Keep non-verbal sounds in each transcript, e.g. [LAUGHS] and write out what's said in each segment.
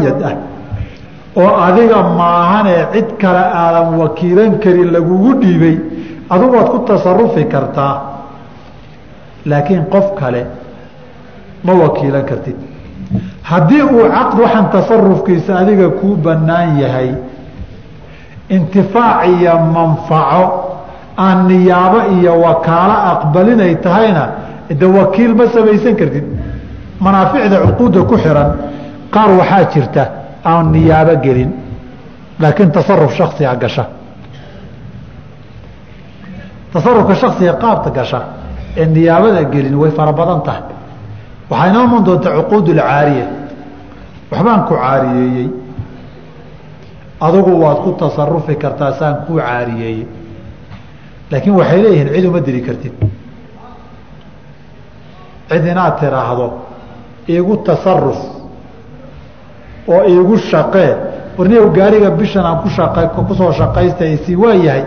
muqayad ah oo adiga maahanee cid kale aadan wakiilan karin lagugu dhiibay waad ku tasarufi kartaa. Laakiin qof kale ma wakiilan kartid. Haddii uu caqd waxaan tasarufkiisa adiga kuu bannaan yahay intifaac iyo manfaco aan niyaabo iyo wakaalo aqbalinay tahayna de wakiil ma samaysan kartid. Manaaficda cuquudda ku xiran qaar waxaa jirta aan niyaabo gelin laakiin tasaruf shaksiga gasha. Tasarufka shaksiga qaabta gasha ee niyaabada gelin way fara badan tahay. Waxaa inoo iman doontaa cuquud alcaariya waxbaan ku caariyeeyey adugu waad ku tasarufi kartaa saan kuu caariyeeyey laakiin waxay leeyihiin cid uma diri kartid. Cid inaad tiraahdo iigu tasaruf oo iigu shaqee. Warniyow gaariga bishan aan ku ku soo shaqaysta isi waa yahay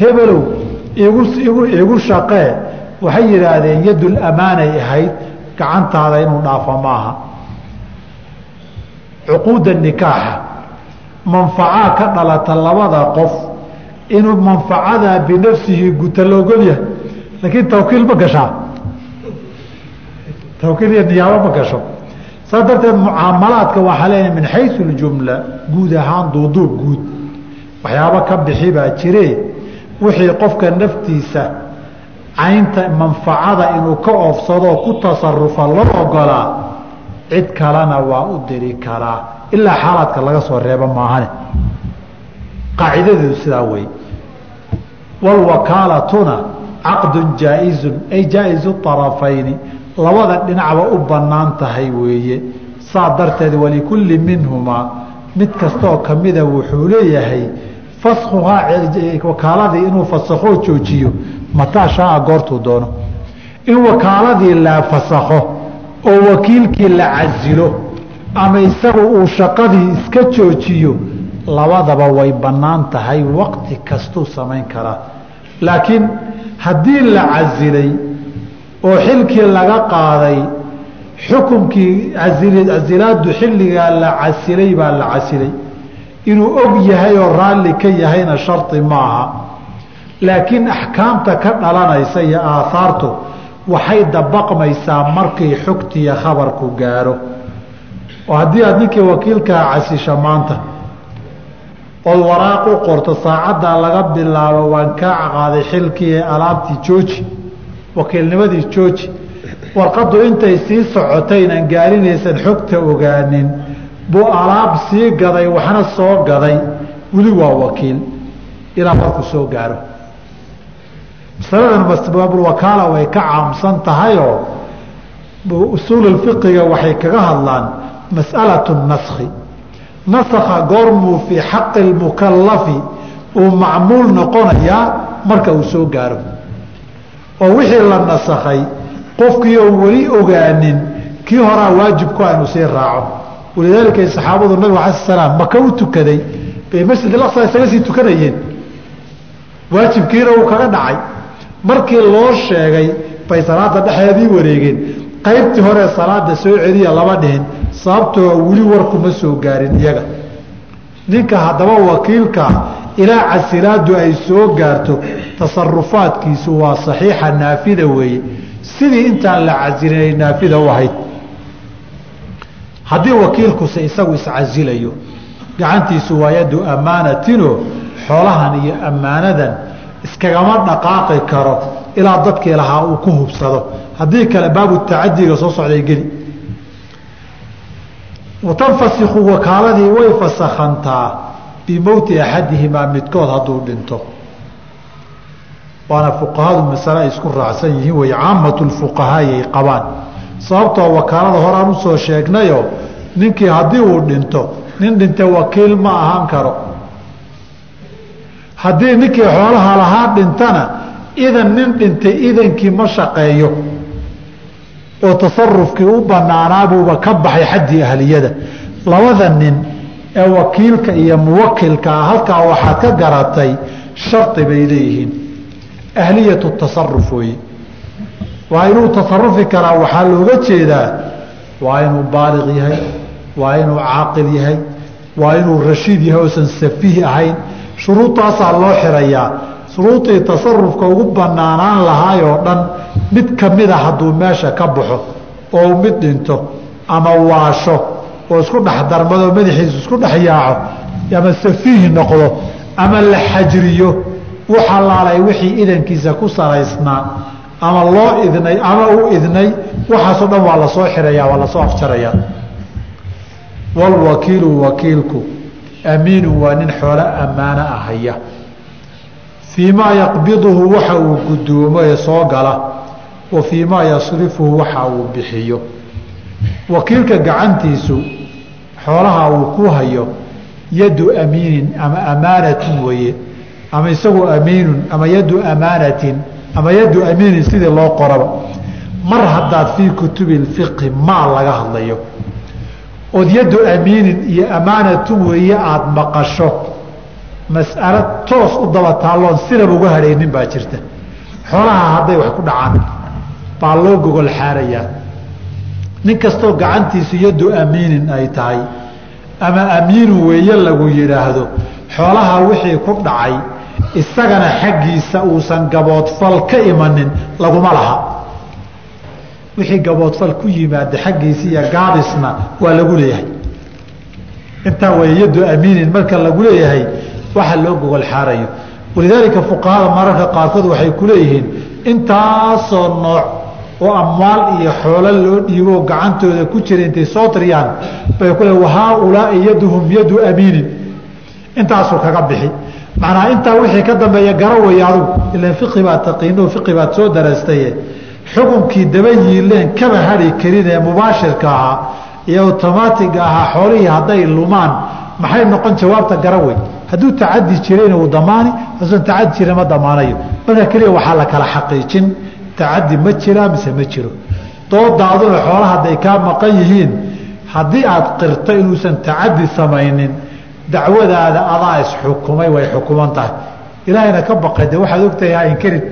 hebelow igu igu shaqee. Waxay yidhaahdeen yadul amaanay ahayd gacantaada inuu dhaafo maaha. Cuquudda nikaaxa. Manfacaa ka dhalata labada qof inuu manfacadaa binafsihi guta la ogol yahay. Laakiin tawkiil ma gashaa. Tawkiil iyo niyaabo ma gasho saas darteed mucaamalaadka waxaa leenahay min xayu ljumla guud ahaan duuduub guud. Waxyaabo ka bixi baa jire. Wixii qofka naftiisa caynta manfacada inuu ka oofsadoo ku tasarufa loo ogolaa cid kalena waa u diri karaa. Ilaa xaalaadka laga soo reebo maahane. Qaacidadeedu sidaa wey walwakaalatuna caqdun jaa-izun ay jaa-izu arafayni labada dhinacba u bannaan tahay weeye. Saa darteed walikulli minhumaa mid kastaoo kamida wuxuu leeyahay faskhuhaa wakaaladii inuu fasakoo joojiyo mataa shaaa goortuu doono. In wakaaladii la fasakho oo wakiilkii la casilo ama isagu uu shaqadii iska joojiyo labadaba way bannaan tahay waqti kastuu samayn karaa. Laakiin haddii la casilay oo xilkii laga qaaday xukunkii casilaadu xilligaa la casilay baa la casilay. Inuu og yahay oo raalli ka yahayna shardi maaha. Laakiin axkaamta ka dhalanaysa iyo aahaartu waxay dabaqmaysaa markii xogtiiyo khabarku gaaro oo haddii aad ninkii wakiilkaa casisha maanta ood waraaq u qorto saacaddaa laga bilaabo waan kaa caqaaday xilkii ee alaabtii jooji wakiilnimadii jooji. Warqaddu intay sii socotaynan gaarinaysan xogta ogaanin buu alaab sii gaday waxna soo gaday. Weli waa wakiil. Ilaa markuu soo gaaro. Masaladan baabulwakaala way ka caamsan tahayoo usuululfiqiga waxay kaga hadlaan mas'alatu naskhi. Nasakha goormuu fii xaqi lmukalafi uu macmuul noqonayaa marka uu soo gaaro oo wixii la nasakhay qofkii oo weli ogaanin kii horaa waajibku inuu sii raaco. Walidaalika saxaabadu nabig ala salaam maka u tukaday bay masjid alaqsa isaga sii tukanayeen. Waajibkiina uu kaga dhacay. Markii loo sheegay bay salaada dhexeedii wareegeen. Qaybtii hore salaada soo celiya lama dhihin sababtoo weli warkuma soo gaarin iyaga. Ninka haddaba wakiilka ilaa casilaadu ay soo gaarto tasarufaadkiisu waa saxiixa naafida weeye. Sidii intaan la casilin ay naafida u ahayd. Haddii wakiilkuse isagu iscasilayo gacantiisu waa yadu ammaanatino xoolahan iyo ammaanadan iskagama dhaqaaqi karo ilaa dadkii lahaa uu ku hubsado. Haddii kale baabu tacadiga soo socday geli. Watanfasiku wakaaladii way fasakhantaa bimowti axadihimaa midkood hadduu dhinto. Waana fuqahadu masale ay isku raacsan yihiin way caamatu lfuqahaayay qabaan. Sababtoo wakaalada horaan u soo sheegnayo ninkii haddii uu dhinto nin dhinte wakiil ma ahaan karo. Haddii ninkii xoolaha lahaa dhintana idan nin dhintay idankii ma shaqeeyo. Oo tasarufkii u banaanaabuuba ka baxay xaddii ahliyada. Labada nin ee wakiilka iyo muwakilkaa halkaa waxaad ka garatay shardi bay leeyihiin. Ahliyatu tasaruf weeye. Waa inuu tasarufi karaa waxaa looga jeedaa waa inuu baaliq yahay waa inuu caaqil yahay waa inuu rashiid yahay oosan safiih ahayn. Shuruudtaasaa loo xirayaa. Shuruudii tasarufka ugu banaanaan lahaay oo dhan mid kamida hadduu meesha ka baxo oo mid dhinto ama waasho oo isku dhex darmado madaxiisu isku dhex yaaco ama safiih noqdo ama la xajriyo u xalaalay wixii idankiisa ku salaysnaa ama loo idnay ama u idnay waxaasoo dhan waa la soo xiraya waa la soo afjarayaa walwakiilu wakiilku amiinu waa nin xoolo ammaano ahaya fii maa yaqbiduhu waxa uu gudoomo ee soo gala wa fii maa yasrifuhu waxa uu bixiyo. Wakiilka gacantiisu xoolaha uu ku hayo yadu amiinin ama amaanatun weeye ama isagu amiinun ama yadu amaanatin ama yadu amiinin sidii loo qoraba. Mar haddaad fii kutubi lfiqhi maal laga hadlayo ood yadu amiinin iyo amaanatun weeye aada maqasho mas'alo toos u daba taalloon sinaba uga hadhaynin baa jirta. Xoolaha hadday wax ku dhacaan baa loo gogol xaarayaa nin kastoo gacantiisu yadu amiinin ay tahay ama amiinu weeye lagu yidhaahdo xoolaha wixii ku dhacay isagana xaggiisa uusan gaboodfal ka imanin laguma laha. Wixii gaboodfal ku yimaada xaggiisa iyo gaabisna waa lagu leeyahay. Intaa way yadu amiinin marka lagu leeyahay waxa loo gogol xaarayo. Walidaalika fuqahada mararka qaarkood waxay ku leeyihiin intaasoo nooc oo amwaal iyo xoolo loo dhiibo gacantooda ku jira intay soo tiriyaan bay ku wahaaulaai yaduhum yadu amiinin intaasuu kaga bixi. Macnaa intaa wixii ka dambeeya gara wey adugu ilan fiqi baad taqiino fiqi baad soo darastaye xukunkii daba yiileen kaba hadhi karin ee mubaashirka ahaa iyo otomaatiga ahaa xoolihii hadday lumaan maxay noqon jawaabta gara wey. Hadduu tacadi jirayna uu damaani hasuusan tacadi jirin ma damaanayo. Marka keliya waxaa la kala xaqiijin tacadi ma jiraa mise ma jiro? Doodaaduna xoola hadday kaa maqan yihiin haddii aad qirto inuusan tacadi samaynin dacwadaada adaa isxukumay way xukuman tahay. Ilaahayna ka baqay de waxaad ogtahay ha inkarin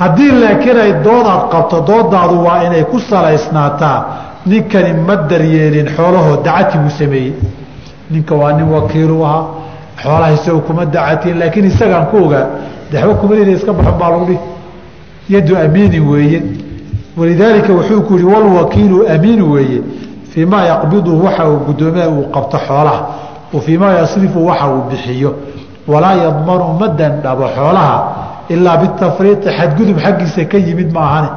haddii laakiin ay doodaad qabto doodaadu waa inay ku salaysnaataa ninkani ma daryeelin xoolahoo dacati buu sameeyey. Ninka waa nin wakiilu ahaa xoolaha kuma dacatiin laakiin isagaan ku ogaa. Daxwo kumalida iska baxon baa lagu dhihi yadu amiini weeye. Walidaalika wuxuu ku yihi walwakiilu amiinu weeye fii maa yaqbiduhu waxa uu guddoomiya uu qabto xoolaha wa fii maa yasrifu waxa uu bixiyo. Walaa yadmanu ma dandhabo xoolaha ilaa bitafriiqi xadgudub xaggiisa ka yimid maahane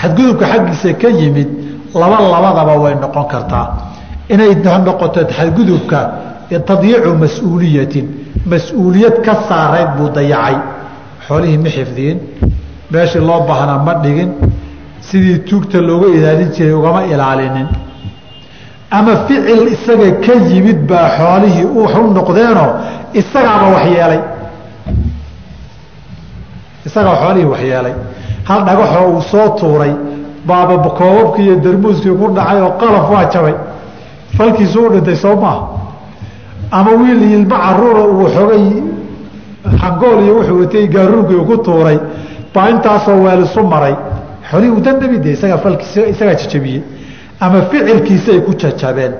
xadgudubka xaggiisa ka yimid laba labadaba way noqon kartaa. Inay noqoto xadgudubka tadyiicu mas'uuliyatin mas'uuliyad ka saarayd buu dayacay xoolihii ma xifdiyin meeshii loo baahnaa ma dhigin. Sidii tuugta looga ilaalin jiray ugama ilaalinin. Ama ficil isaga ka yimid baa xoolihii u noqdeenoo isagaaba waxyeelay isagaa xoolihii waxyeelay hal dhagaxoo uu soo tuuray baaba koobabkii iyo darmuuskii ku dhacay oo qalaf waa jabay. Falkiisu u dhintay soo maaha ama wiil ilmo caruura uu xogay xangool iyo wuxuu watay gaaruurkii uu ku tuuray. Baa intaasoo weelisu maray. Xolihii uu dandhabi de isagaa falkiis isagaa jajabiyey. Ama ficilkiisay ku jajabeen.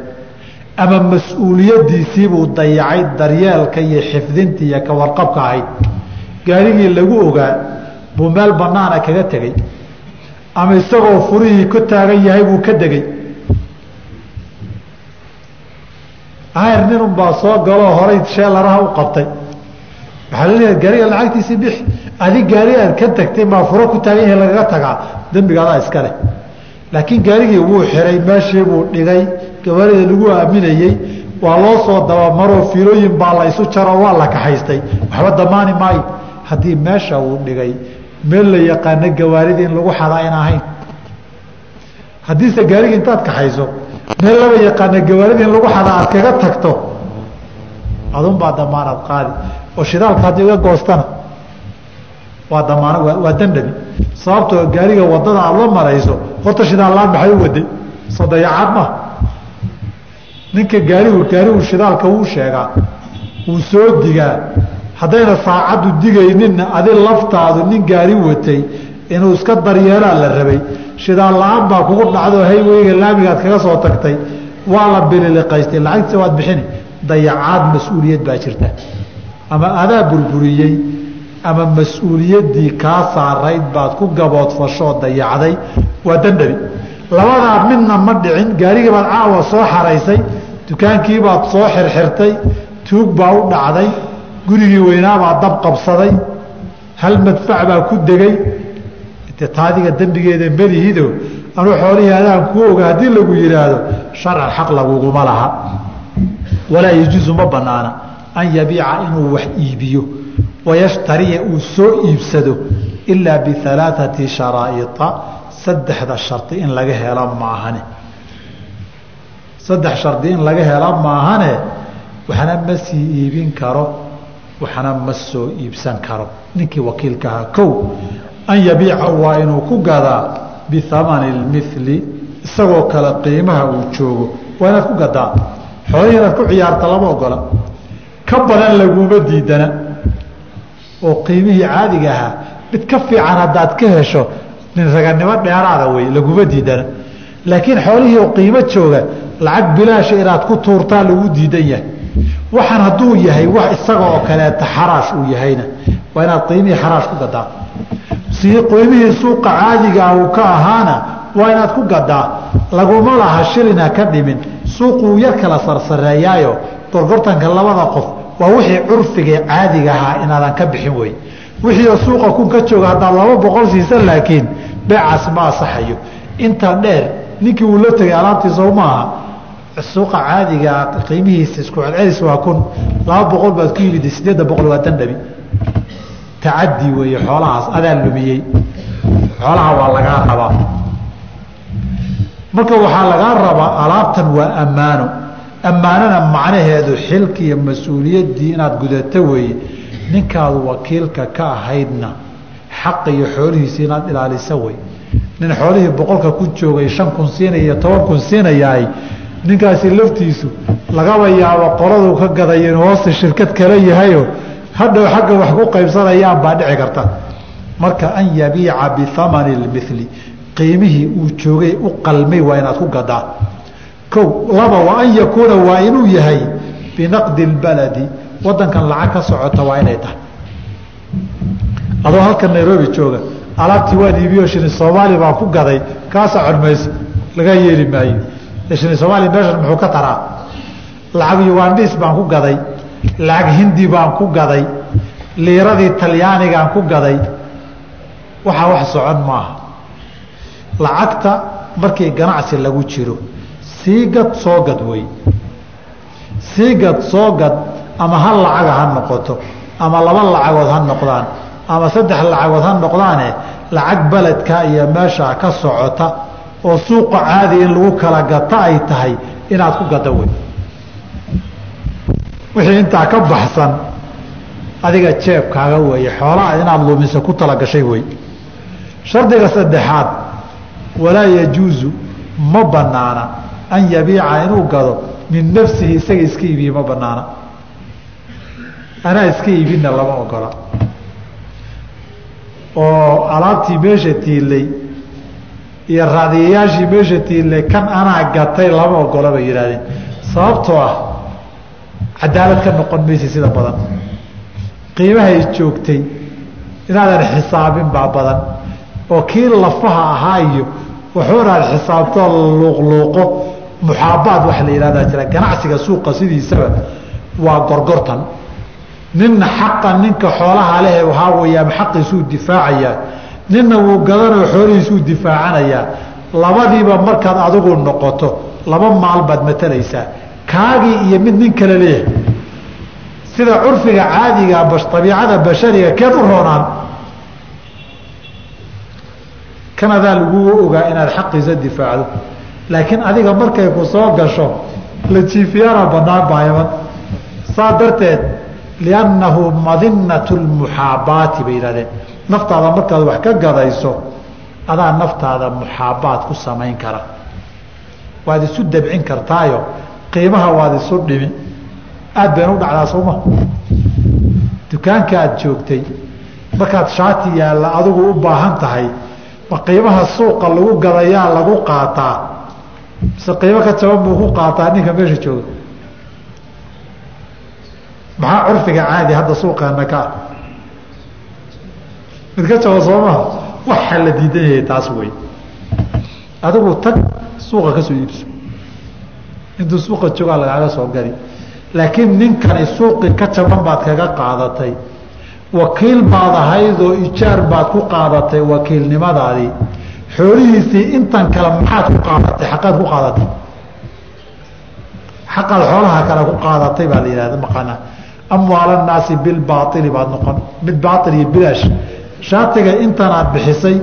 Ama mas'uuliyadiisiibuu dayacay daryeelka iyo xifdinta iyo kawarqabka ahayd. Gaarigii lagu ogaa buu meel banaana kaga tegey. Ama isagoo furihii ku taagan yahay buu ka degey. Ayr ninun baa soo galoo horay sheelaraha u qabtay waxaa la leeyahay gaariga lacagtiisii bix adig gaari aad ka tagtay maa furo ku taagan yahay lagaga tagaa dembiga iska leh. Laakiin gaarigii wuu xiray meeshii buu dhigay gabarida lagu aaminayey waa loo soo dabamaroo fiilooyin baa la isu jaroo waa la kaxaystay. Waxba damaani maayo. Haddii meesha uu dhigay meel la yaqaano gawaarida in lagu xada ayna ahayn. Haddiise gaarigi intaad kaxayso meel laba yaqaana gawaarida in lagu xada aad kaga tagto adunbaa damaanaad qaadi oo shidaalka haddii iga goostana. Waa damaan waa dandhabi sababtoo gaariga waddada aada la marayso horta shidaallaan maxay u waday. Soo dayacaad ninka gaarigu gaarigu shidaalka wuu sheegaa wuu soo digaa. Haddayna saacaddu digayninna adi laftaadu nin gaari watay inuu iska daryeelaa la rabay. Shidaal la'aan baa kugu dhacdo hayweyga laamigaad kaga soo tagtay. Waa la bililiqaystay lacagtiisa waad bixini. Dayacaad mas'uuliyad baa jirta ama adaa burburiyey ama mas'uuliyaddii kaa saarayd baad ku gaboodfashoo dayacday waa dandhabi labadaa midna ma dhicin gaarigii baad caawa soo xaraysay dukaankii baad soo xirxirtay tuug baa u dhacday gurigii weynaabaa dab qabsaday hal madfac baa ku degay. Taadiga dembigeeda melihido anuu xoolihii adaan kuu oga haddii lagu yidhaahdo sharcan xaq laguguma laha. Walaa yajuusu ma banaana an yabiica inuu wax iibiyo wayashtariya uu soo iibsado ilaa bialaaثati sharaa'ia saddexda shardi in laga helo maahane. Saddex shardi in laga helo maahane waxna ma sii iibin karo waxna ma soo iibsan karo. Ninkii wakiilkahaa kow an yabiica waa inuu ku gadaa bihamani اlmili isagoo kale qiimaha uu joogo. Waa inaad ku gadaa. Xoolihii inaad ku ciyaarta lama ogola ka badan laguma diidana. Oo qiimihii caadiga ahaa mid ka fiican haddaad ka hesho nin raganimo dheeraada wey laguma diidana. Laakiin xoolihii oo qiimo jooga lacag bilaasha inaad ku tuurtaa lagu diidan yahay. Waxaan hadduu yahay wax isaga oo kaleeta xaraash uu yahayna. Waa inaad qiimihii xaraash ku gadaa. Si qiimihii suuqa caadigaa uu ka ahaana waa inaad ku gadaa. Laguma laha shilina ka dhimin. Suuquu yar kala sarsareeyaayo gorgortanka labada qof waa wixii curfiga caadiga ahaa inaadan ka bixin wey wixiioo suuqa kun ka jooga haddaad laba boqol siisan laakiin beecaas ma asaxayo intaa dheer ninkii uu la tegay alaabtiisa maaha suuqa caadigaa qiimihiisa isku celcelis waa kun. Laba boqol baad ku yimid sideedda boqol waa dandhabi tacadi weeye xoolahaas adaa lumiyey. Xoolaha waa lagaa rabaa. Marka waxaa lagaa rabaa alaabtan waa ammaano ammaanana macnaheedu xilki iyo mas'uuliyaddii inaad gudato weeye ninkaadu wakiilka ka ahaydna xaqa iyo xoolihiisa inaad ilaalisa wey nin xoolihii boqolka ku joogay shan kun siinaya iyo toban kun siinayaay ninkaasi laftiisu lagaba yaabo qoladuu ka gaday inuu hoosta shirkad kala yahayo hadhow xagga wax ku qaybsanayaan baa dhici karta. Marka an yabiica bihamani lmili qiimihii uu joogay u qalmay waa inaad ku gadaa o laba wa an yakuuna waa inuu yahay binaqdi اbaladi wadankan lacag ka socota waa inay tahay. Adoo halkan nairobi jooga alaabtii waan iibiyo soomaali baan ku gaday kaa socon mayso laga yeeli maayo. Shini soomaali meeshan muxuu ka taraa? Lacag ugandis baan ku gaday lacag hindi baan ku gaday liiradii talyaanigaan ku gaday waxaa wax socon maaha. Lacagta markii ganacsi lagu jiro sii gad soo gad wey sii gad soo gad ama hal lacaga ha noqoto ama laba lacagood ha noqdaan ama saddex lacagood ha noqdaane lacag beledka iyo meesha ka socota oo suuqa caadi in lagu kala gata ay tahay inaad ku gada wey wixii intaa ka baxsan adiga jeebkaaga weeye xoolaha inaad lumiso ku talagashay wey shardiga saddexaad walaa yajuusu ma banaana an yabiica inuu gado min nafsihi isaga iska iibiye ma banaana. Anaa iska iibinna lama ogola. Oo alaabtii meesha tiilay iyo raadiyayaashii meesha tiilay kan anaa gatay lama ogola bay yidhahdeen sababtoo ah cadaalad ka noqon maysa sida badan. Qiimahay joogtay inaadan xisaabin baa badan. Oo kii lafaha ahaa iyo wuxuunaad xisaabtoo luuqluuqo muxaabaad waxa la yihahdaa jira. Ganacsiga suuqa sidiisaba waa gorgortan. Ninna xaqa ninka xoolaha leh waxaa weeyaan xaqiisuu difaacayaa ninna wuu gadanoo xoolihiisuu difaacanayaa. Labadiiba markaad adigu noqoto laba maal baad matalaysaa kaagii iyo mid nin kale leeyahay sida curfiga caadiga abiicada bashariga keed u roonaan. Kan adaa laguu ogaa inaad xaqiisa difaacdo laakiin adiga markay ku soo gasho la jiifiyana banaan baayaban saa darteed liannahu madinatu lmuxaabaati bay yihahdeen naftaada markaad wax ka gadayso adaa naftaada muxaabaat ku samayn kara. Waad isu dabcin kartaayo qiimaha waad isu dhimi. Aad bayna u dhacdaa sooma dukaanka aad joogtay markaad shaati yaalla adigu u baahan tahay ma qiimaha suuqa lagu gadayaa lagu qaataa mise qiimo ka jaban buu ku qaataa ninka meesha jooga. Maxaa curfiga caadi hadda suuqeena ka? Ah mid ka jaba soo waxa la diidan yahay taas wey adigu tag suuqa ka soo iibso. Intuu suuqa joogaa lagaaga soo gadi laakiin ninkani suuqii ka jaban baad kaga qaadatay. Wakiil baad ahaydoo ijaar baad ku qaadatay wakiilnimadaadii xoolihiisii intan kale maxaad ku qaadatay xaqaad ku qaadatay? Xaqaad xoolaha kale ku qaadatay baa la yihahda maqaanaa amwaal annaasi bilbaaili baad noqon mid baail iyo bilaash. Shaatiga intanaad bixisay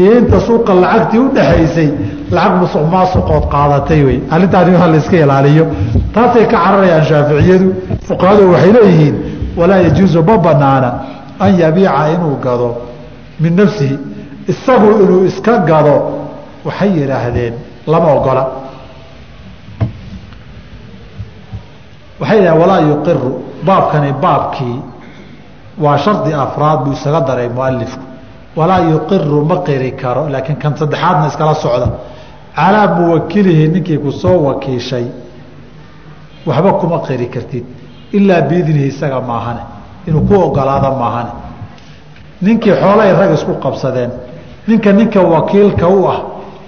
iyo inta suuqa lacagtii udhaxaysay lacag musuq qaadatay wey. Arrintaani waa la iska ilaaliyo. Taasay ka cararayaan shaaficiyadu. Fuqahadu waxay leeyihiin walaa yajuusu ma banaana an yabiica inuu gado min nafsihi isagu inuu iska gado waxay yidhaahdeen lama ogola. Waxay yidhahdeen walaa yuqiru baabkani baabkii waa shardi afraad buu isaga daray mualifku walaa yuqiru ma qiri karo laakiin kan saddexaadna iskala socda. Calaa muwakilihi ninkii ku soo wakiishay waxba kuma qiri kartid ilaa biidnihi isaga maahane inuu ku ogolaado maahane. Ninkii xoolay rag isku qabsadeen ninka ninka wakiilka u ah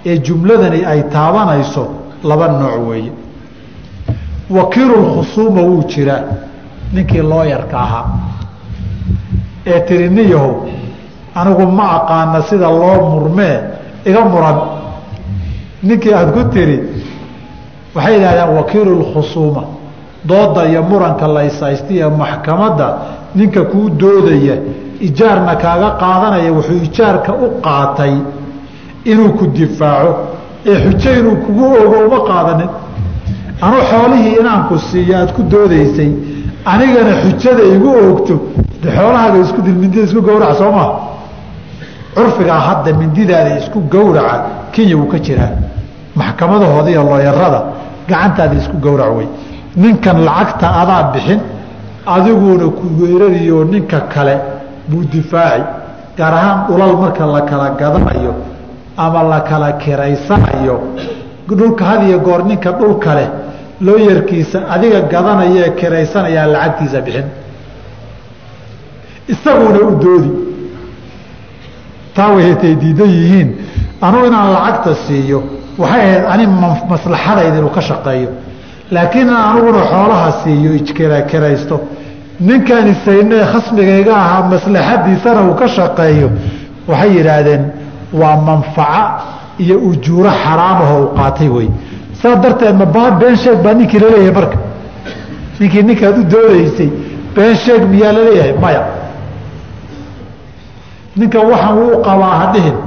ee jumladani ay taabanayso laba nooc weeye. Wakiilulkhusuuma wuu jiraa ninkii looyarka ahaa. Ee tiri niyahow anigu ma aqaana sida loo murmee iga muran. Ninkii aada ku tiri waxay yidhahdeen wakiilulkhusuuma dooda iyo muranka laysaystiya maxkamadda ninka kuu doodaya ijaarna kaaga qaadanaya wuxuu ijaarka u qaatay inuu ku difaaco. Ee xujo inuu kugu ogo uma qaadanin. Anu xoolihii inaan ku siiyo aada ku doodaysay. Anigana xujada igu oogto. De xoolahaaga isku dil mindida isku gawraca soo maha curfigaa hadda mindidaada isku gawraca kenya wuu ka jiraa. Maxkamadahooda iyo looyarada gacantaada isku gawrac wey. Ninkan lacagta adaa bixin adiguna ku weerariyo ninka kale buu difaaci gaar ahaan dhulal marka la kala gadanayo ama la kala kiraysanayo. Dhulka had iyo goor ninka dhulka leh looyarkiisa adiga gadanaya ee kiraysanayaa lacagtiisa bixin. Isaguna u doodi. Taa waytay diidan yihiin anugu inaan lacagta siiyo waxay ahayd ani maslaxadayda inuu ka shaqeeyo. Laakiin aniguna xoolaha siiyo kiraysto ninkaan isaynee khasmigayga ahaa maslaxadiisana uu ka shaqeeyo waxay yidhaahdeen waa manfaco iyo ujuuro xaraamaho u qaatay wey saa darteed ma been sheeg baa ninkii la leeyahay marka. Ninkii ninkaad u doodaysay been sheeg miyaa la leeyahay maya. Ninkan waxaan wuu qabaa ha dhihin.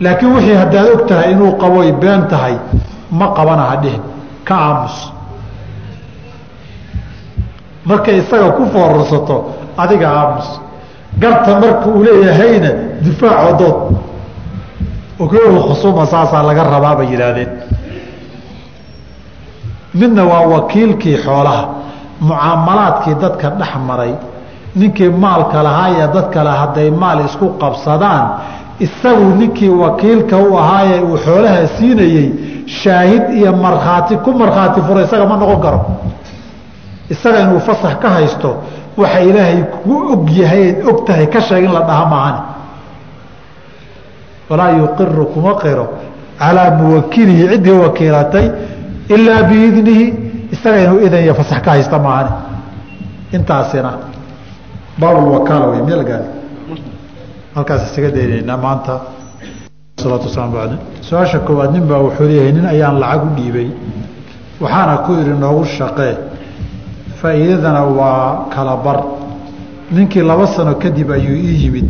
Laakiin wixii haddaad og tahay inuu qaboy been tahay ma qabana ha dhihin. Ka aamus markay isaga ku foorarsato adiga aamus. Garta marka uu leeyahayna difaaco dood. Oklkhusuma saasaa laga rabaa bay yidhaahdeen. Midna waa wakiilkii xoolaha mucaamalaadkii dadka dhex maray. Ninkii maalka lahaa iyo dad kale hadday maal isku qabsadaan isagu ninkii wakiilka u ahaaye uu xoolaha siinayey shaahid iyo markhaati ku markhaati fura isaga ma noqon karo isaga inuu fasax ka haysto waxa ilaahay kugu og yahay eed ka sheeg in la dhaha maahane walaa yuqiru kuma qiro calaa muwakilihi ciddii wakiilatay ilaa biidnihi isaga inuu idan iyo fasax ka haysta maahane intaasina baabulwakaala wey la gaari halkaas isaga daynaynaa maanta. Salaatu waslaam bacdi su'aasha koowaad nin baa wuxuu leeyahay nin ayaan lacag u dhiibay. Waxaana ku idhi noogu shaqee faa'iidadana waa kala bar. Ninkii laba sano kadib ayuu ii yimid.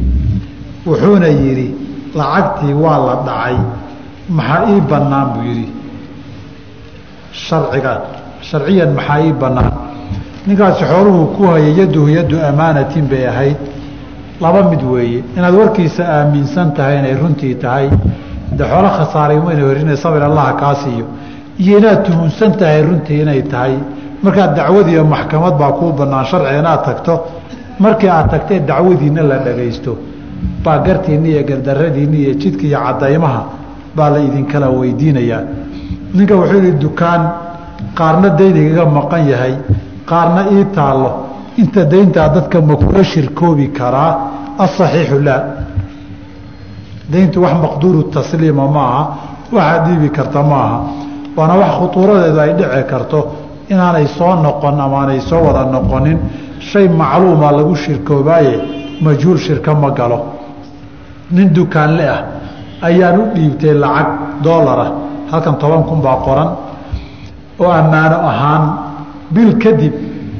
Wuxuuna yidhi lacagtii waa la dhacay. Maxaa ii bannaan? buu yidhi. Sharcigan sharciyan maxaa ii bannaan? Ninkaasi xooluhu ku hayay yaduhu yaddu amaanatin bay ahayd. Laba mid weeye. Inaad warkiisa aaminsan tahay inay runtii tahay. De xoolo khasaaray mayna horinay sabir allaha kaa siiyo. Iyo inaad tuhunsan tahay runtii inay tahay markaa dacwad iyo maxkamad baa kuu banaan sharci inaad tagto. Markii aad tagtee dacwadiinna la dhagaysto. Baa gartiinna iyo gardaradiinna iyo jidka iyo cadaymaha baa la idinkala weydiinayaa. Ninka wuxuu yihi dukaan qaarna dayn igaga maqan yahay qaarna ii taallo. Inta dayntaa dadka ma kula shirkoobi karaa? Asaxiixu laa. Dayntu wax maqduuru tasliima ma aha waxaad dhiibi karta ma aha waana wax khutuuradeedu ay dhici karto inaanay soo noqon amaanay soo wada noqonin shay macluuma lagu shirkoobaaye majhuul shirka ma galo. Nin dukaanle ah ayaan u dhiibtay lacag doolara halkan toban kun baa qoran oo ammaano ahaan bil kadib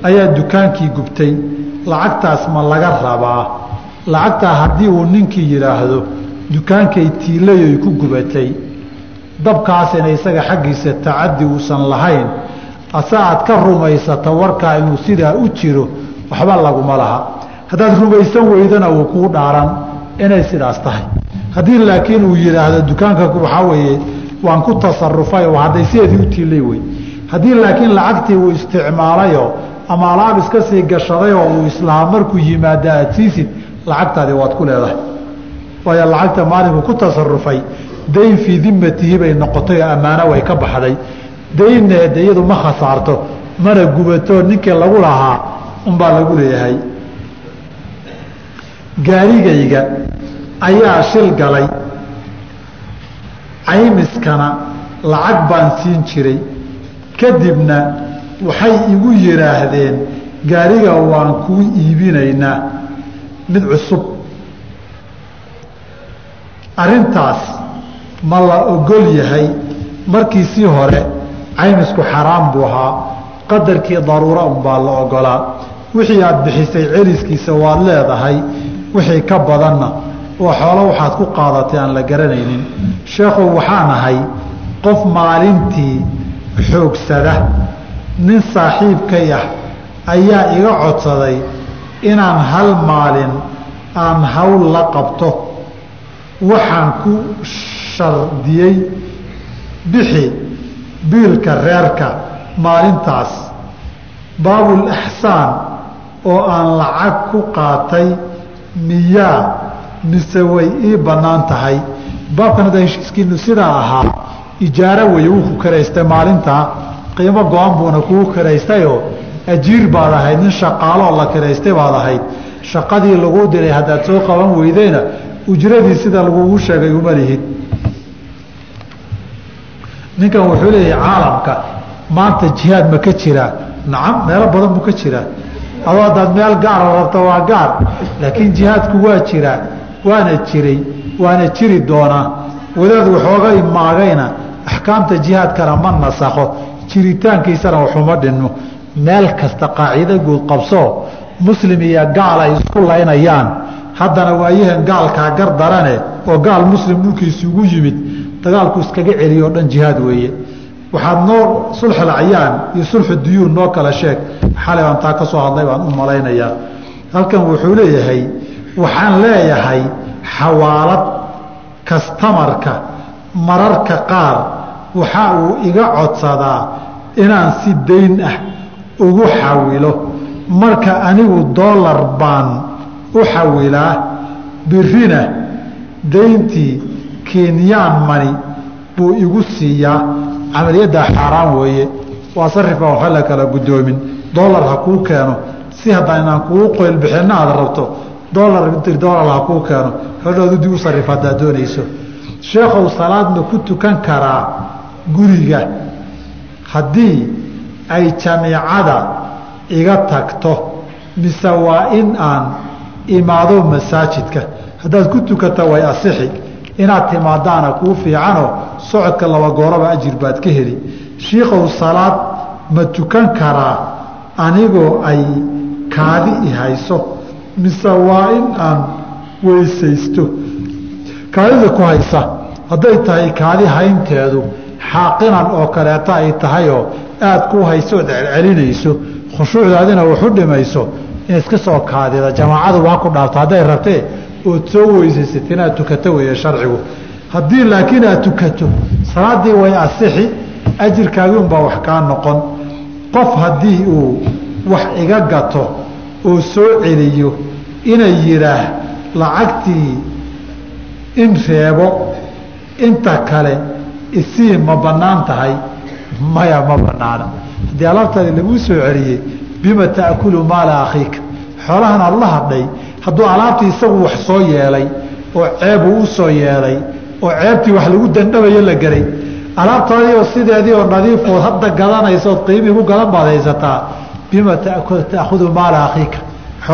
ayaa dukaankii gubtay. Lacagtaas ma laga rabaa. Lacagtaa haddii uu ninkii yidhaahdo dukaankay tiilayoy ku gubatay. Dabkaasina isaga xaggiisa tacadi uusan lahayn ase aad ka rumaysata warkaa inuu sidaa u jiro waxba laguma laha. Haddaad rumaysan weydana uu kuu dhaaran inay sidaas tahay. Haddii laakiin uu yidhaahdo dukaanka waxaa weeye waan ku tasarufay oo hadday sideedii u tiilay wey haddii laakiin lacagtii uu isticmaalayo ama alaab iska sii gashaday oo uu islahaa markuu yimaada aad siisid lacagtaadii waad ku leedahay. Waayo lacagta maalinku ku tasarufay dayn fii dimatihi bay noqotay oo ammaano way ka baxday daynneeda iyadu ma khasaarto mana gubato ninkii lagu lahaa unbaa lagu leeyahay. Gaarigayga ayaa shil galay. Caymiskana lacag baan siin jiray. Kadibna waxay igu yidhaahdeen gaariga waan kuu iibinaynaa mid cusub. Arrintaas ma la ogol yahay markiisii hore caymisku xaraam buu ahaa. Qadarkii daruura unbaa la ogolaa wixii aad bixisay celiskiisa waad leedahay wixii ka badanna. Oo xoolo waxaad ku qaadatay aan la garanaynin. Sheekhow waxaan ahay qof maalintii xoogsada. Nin saaxiibkay ah ayaa iga codsaday inaan hal maalin aan hawl la qabto. Waxaan ku shardiyey bixi biilka reerka maalintaas. Baabul ixsaan oo aan lacag ku qaatay miyaa mise way ii bannaan tahay? Baabkan hadda heshiiskiinu sidaa ahaa ijaaro weeye wuu ku karaystay maalintaa qiimo go-an buuna kugu karaystayoo ajiir baad ahayd nin shaqaaloo la karaystay baad ahayd. Shaqadii laguu diray haddaad soo qaban weydeyna ujradii sida lagugu sheegay uma lihid ninkan wuxuu leeyahay caalamka maanta jihaad ma ka jiraa nacam meelo badan buu ka jiraa adoo haddaad meel gaara rabto waa gaar laakiin jihaadku waa jiraa waana jiray waana jiri doonaa wadaad waxooga imaagayna axkaamta jihaadkana ma nasakho jiritaankiisana waxuma dhinno. Meel kasta qaacido guud qabsoo muslim iyo gaal ay isku laynayaan. Haddana waayahan gaalkaa gar darane oo gaal muslim dhulkiisa ugu yimid dagaalku iskaga celiyo o dhan jihaad weeye. Waxaad noo sulxulcayaan iyo sulxu duyuun noo kala sheeg. Xalay baan taa ka soo hadlay baan u malaynayaa halkan wuxuu leeyahay waxaan leeyahay xawaalad kastamarka mararka qaar waxa uu iga codsadaa inaan si dayn ah ugu xawilo. Marka anigu doolar baan u xawilaa birina dayntii kenyaan mani buu igu siiyaa camaliyaddaa xaaraan weeye. Waa sarifka waxa la kala guddoomin dolar ha kuu keeno. Si haddaan inaan kugu qoyl bixinna aad rabto dolar dolar ha kuu keeno. Hodhoodu u sarif haddaad doonayso. Sheekhow salaad ma ku tukan karaa guriga. Haddii ay jamiicada iga tagto mise waa in aan imaado masaajidka. Haddaad ku tukata way asixi inaad timaadaana kuu fiicanoo socodka laba gooraba ajir baad ka heli. Shiikow salaad ma tukan karaa anigoo ay kaadi i hayso mise waa in aan weysaysto? Kaadida ku haysa hadday tahay kaadi haynteedu xaaqinan oo kaleeto ay tahayoo aad ku hayso ood celcelinayso khushuucdaadina waxu dhimayso in iska soo kaadida jamaacadu waa ku dhaafto hadday rabtee ood soo weysaysat inaad tukato weeye sharcigu. Haddii laakiin aad tukato salaaddii way asixi ajirkaagii unbaa wax kaa noqon. Qof haddii uu wax iga gato oo soo celiyo inay yidhaah lacagtii in reebo inta kale isii ma bannaan tahay maya ma bannaana. Haddii alaabtaadi laguu soo celiyey bima ta'kulu maala akhiika xoolahan aad la hadhay hadduu alaabtii isagu wax soo yeelay oo ceebuu u soo yeelay oo ceebtii wax lagu dandhabayo la geray alaabtaadii oo sideedii oo nadiifood hadda gadanaysa ood qiimii ku gadan baad haysataa bima ta'khudu maala akhiika?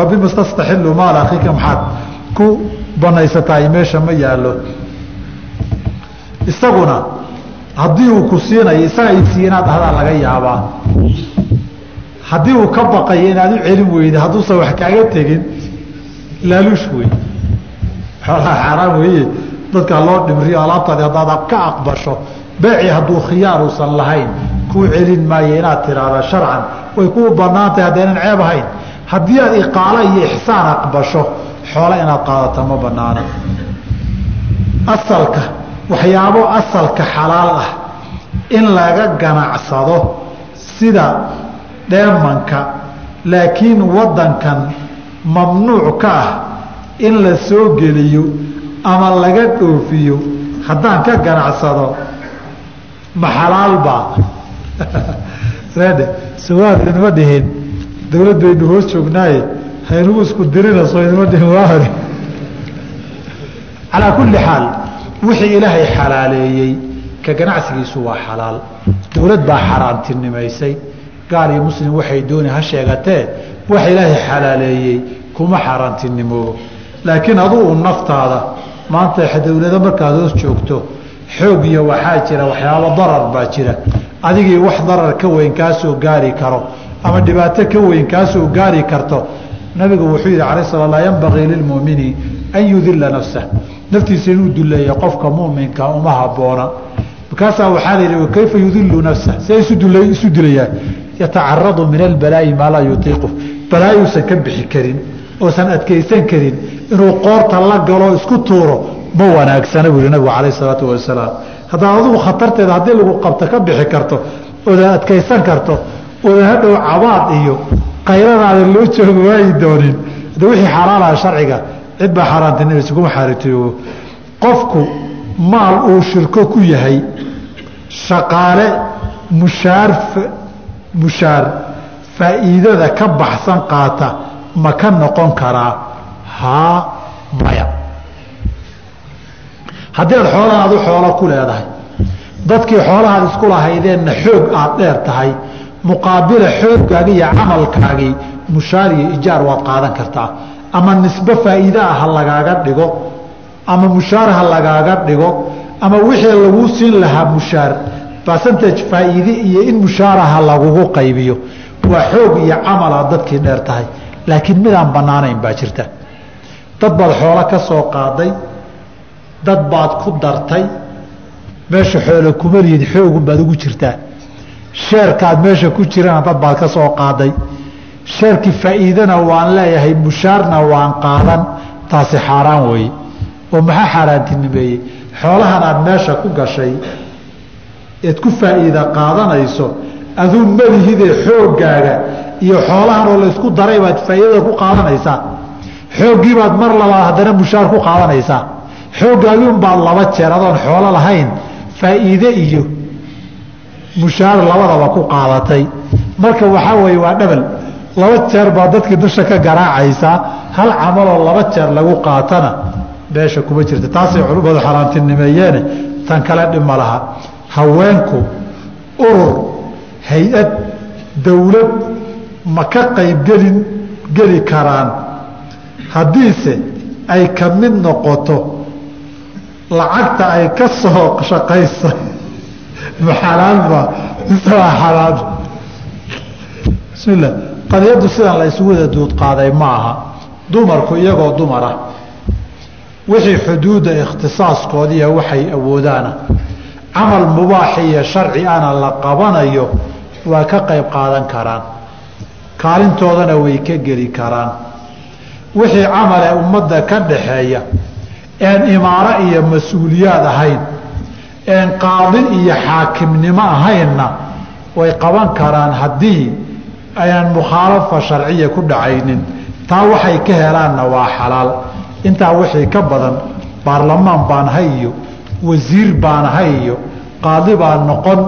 Bima tastaxilu maala akhiika maxaad ku banaysataay meesha ma yaallo. Isaguna haddii uu ku siinayo isaga isiiya inaad dhahdaa laga yaabaa. Haddii uu ka baqayo inaad u celin weyda hadduusan wax kaaga tegin laaluush wey xoolaha xaaraan weeye. Dadkaa loo dhimriyo alaabtaadi haddaad ka aqbasho beeci hadduu khiyaar uusan lahayn kuu celin maayo inaad tiraahda sharcan. Way kuu bannaan tahay haddaynan ceeb ahayn. Haddii aad iqaalo iyo ixsaan aqbasho xoolo inaad qaadata ma banaana asalka waxyaabo asalka xalaal ah in laga ganacsado sida dheemanka laakiin wadankan mamnuuc ka ah in la soo geliyo ama laga dhoofiyo haddaan ka ganacsado ma xalaalbaa [LAUGHS] sawaad inma dhihin. Dawlad baynu hoos joognaaye haynugu isku dirinayso inma dhihin waa hore. Calaa kulli xaal wixii ilaahay xalaaleeyey ka ganacsigiisu waa xalaal. Dowlad baa xaaraantinimaysay gaal iyo muslim waxay dooni ha sheegatee waxa ilaahay xalaaleeyey kuma xaaraantinimoobo laakiin aduu naftaada maanta dowlado markaad hoos joogto xoog iyo waxaa jira waxyaabo darar baa jira. Adigii wax darar ka weyn kaa soo gaari karo ama dhibaato ka weyn kaa soo gaari karto nabigu wuxuu yidhi alay sala laa yanbagii lilmuumini an yudila nafsah naftiisa inuu duleeya qofka muminka uma haboona. Markaasaa waxaa la yidhi kayfa yudilu nafsah see isu dilayaan yatacaradu min albalaa'i maa laa yutiiqu balaayuusan ka bixi karin oosan adkaysan karin inuu qoorta la galo isku tuuro ma wanaagsana buu yihi nabigu calayh isalaatu wasalaam. Haddaad adigu khatarteeda haddii lagu qabto ka bixi karto oodan adkaysan karto oodan hadhow cabaad iyo qayradaada loo joogo waayi doonin. Hadda wixii xaaraanaha sharciga cid baa xaaraantinimaysa kuma xaaritioobo qofku maal uu shirko ku yahay shaqaale mushaar mushaar faa'iidada ka baxsan qaata ma ka noqon karaa haa maya. Haddii aad xoolahan adu xoolo ku leedahay dadkii xoolahaad isku lahaydeenna xoog aad dheer tahay muqaabila xooggaagii iyo camalkaagii mushaar iyo ijaar waad qaadan kartaa. Ama nisbo faa'iide ah ha lagaaga dhigo ama mushaar ha lagaaga dhigo ama wixii laguu siin lahaa mushaar basantage faa'iide iyo in mushaaraha lagugu qaybiyo waa xoog iyo camalaad dadkii dheer tahay. Laakiin midaan bannaanayn baa jirta. Dad baad xoolo ka soo qaaday. Dad baad ku dartay. Meesha xoolo kuma lihid xoogun baad ugu jirtaa. Sheerkaad meesha ku jirana dad baad ka soo qaaday. Sheerkii faa'iidana waan leeyahay mushaarna waan qaadan. Taasi xaaraan weeye. Oo maxaa xaaraantinimeeyey xoolahan aad meesha ku gashay eed ku faa'iida qaadanayso aduu malihidee xooggaaga iyo xoolahan oo laysku daray baad faa'iidada ku qaadanaysaa. Xooggii baad mar labaad haddana mushaar ku qaadanaysaa. Xooggaagiun baad laba jeer adoon xoolo lahayn faa'iide iyo mushaar labadaba ku qaadatay. Marka waxaa weeye waa dhabal laba jeer baa dadkii dusha ka garaacaysaa hal camaloo laba jeer lagu qaatana meesha kuma jirta. Taasay culummadu xaaraantinimeeyeene tan kale dhibma laha. Haweenku urur hay'ad dowlad ma ka qaybgelin geli karaan. Haddiise ay ka mid noqoto lacagta ay ka soo shaqaysay [LAUGHS] ma xalaalba mise waa xalaal bismillah. Qadiyaddu sidan la isugu wada duud qaaday ma aha. Dumarku iyagoo dumar wixii xuduudda ikhtisaaskoodiiya waxay awoodaana camal mubaax iyo sharci ana la qabanayo waa ka qayb qaadan karaan. Kaalintoodana way ka geli karaan. Wixii camale ummadda ka dhaxeeya een imaaro iyo mas'uuliyaad ahayn een qaadi iyo xaakimnimo ahaynna way qaban karaan haddii aynan mukhaalafa sharciya ku dhacaynin. Taa waxay ka helaanna waa xalaal. Intaa wixii ka badan baarlamaan baan hay iyo wasiir baan hay iyo qaadi baan noqon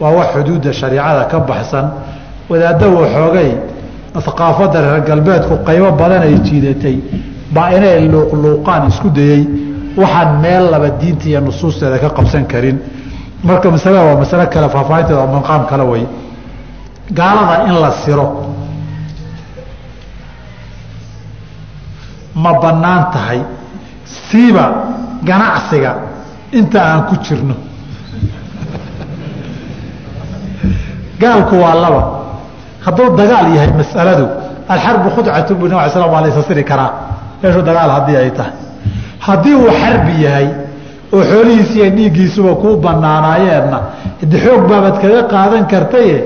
waa wax xuduudda shariicada ka baxsan. Wadaadda waxoogay aqaafadda reer galbeedku qaybo badan ay jiidatay. Baa inay luuqluuqaan isku dayey waxaan meel laba diinta iyo nusuusteeda ka qabsan karin. Marka masalada waa masalo kale faahfaahinteeda waa maqaam kale way. Gaalada in la siro. Ma bannaan tahay. Siiba ganacsiga inta aan ku jirno gaalku waa laba. Hadduu dagaal yahay masaladu alxarbu khudcatu bu nab slam waa la ysasiri karaa. Meeshuu dagaal haddii ay tahay. Haddii uu xarbi yahay oo xoolihiisi iyo dhiiggiisuba kuu banaanaayeenna xoog baabaad kaga qaadan kartaye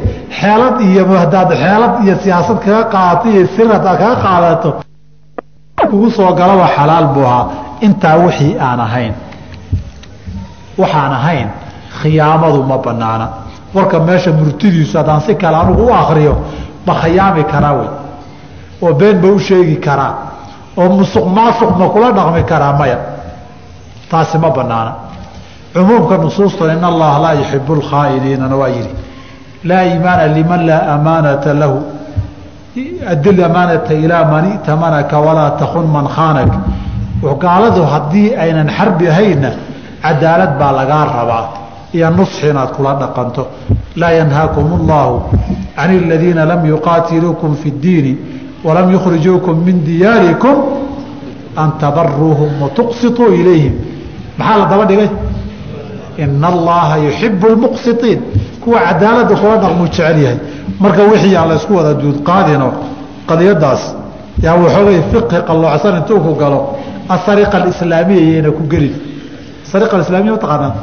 xeelad iyo hadaad xeelad iyo siyaasad kaga qaadato iyo sir hadaad kaga qaadato kugu soo galaba xalaal buu ahaa. Intaa wixii aan ahayn waxaan ahayn khiyaamadu ma banaana warka meesha murtidiisu haddaan si kale anugu u akriyo ma khayaami karaa wey. Oo been ba u sheegi karaa oo musuq maasuq ma kula dhaqmi karaa maya. Taasi ma banaana cumuumka nusuusta in allaha laa yuxibu lkhaainiinana waa yihi laa iimaana liman laa amaanata lahu. Adil amaanata ilaa man itamanaka walaa takun man khaanak. Gaaladu haddii aynan xarbi ahayna cadaalad baa lagaa rabaa iyo nusxi inaad kula dhaqanto laa yanhaakum اllahu can اladiina lam yuqaatiluukum fi اdiini walam yukhrijuukum min diyaarikum an tabaruuhum watuqsituu ilayhim maxaa la daba dhigay ina allaha yuxibu lmuqsitiin kuwa cadaalada kula dhaqmuu jecel yahay marka wixii aan la isku wada duudqaadino qadiyadaas yaa waxoogay fiqhi qalloocsan intuu ku galo asariqa alislaamiya yayna ku gelin asariqa alislaamiya mataqaanaa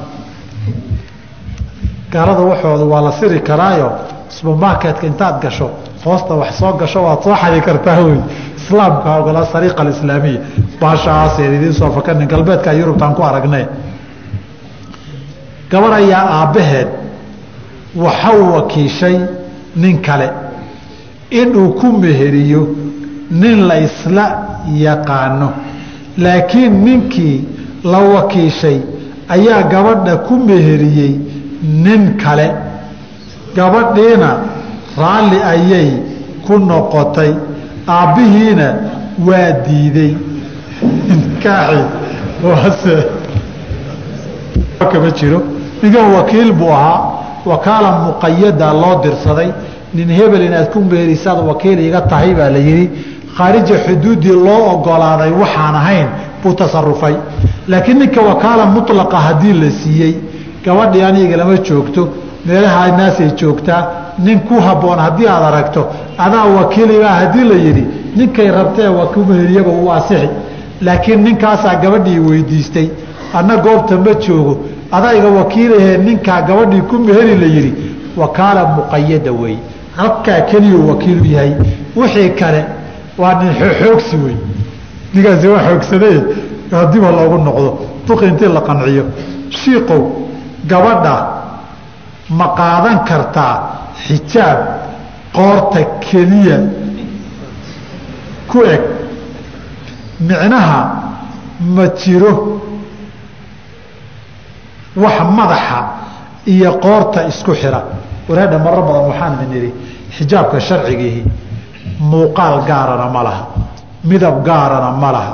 gaalada waxooda waa la siri karaayo subermarketka intaad gasho hoosta wax soo gasho waad soo xadi kartaa wey. Islaamka ogola sariqa alislaamiya. Baashaaseen idiin soo fakanin galbeedka yurubtaan ku aragnay. Gabar ayaa aabbaheed waxau wakiishay nin kale. Inuu ku meheriyo nin la isla yaqaano. Laakiin ninkii la wakiishay ayaa gabadha ku meheriyey nin kale. Gabadhiina raalli ayay ku noqotay. Aabbihiina waa diiday. Kama jiro. Ninkan wakiil buu ahaa. Wakaala muqayada loo dirsaday. Nin hebel inaad ku meerisaad wakiil iga tahay baa la yidhi. Khaarija xuduuddii loo ogolaaday waxaan ahayn buu tasarufay laakiin ninka wakaala mulaqa haddii la siiyey gabadhii aniga lama joogto meelaha naasay joogtaa nin ku habboon haddii aad aragto adaa wakiiligaa haddii la yidhi ninkay rabtee wakumeheriyaba uu asixi laakiin ninkaasaa gabadhii weydiistay anna goobta ma joogo adayga wakiilahee ninkaa gabadhii ku meheri la yidhi. Wakaala muqayada weeye halkaa keliyuu wakiilu yahay. Wixii kale waa nin xoogsi wey. Ninkaasi waa xoogsadaye hadiba loogu noqdo duqi intii la qanciyo. Shiikow gabadha ma qaadan kartaa xijaab qoorta keliya? Ku eg. Micnaha ma jiro wax madaxa iyo qoorta isku xira. Wareedha maro badan waxaan idin idhi xijaabka sharcigiihi muuqaal gaarana ma laha midab gaarana ma laha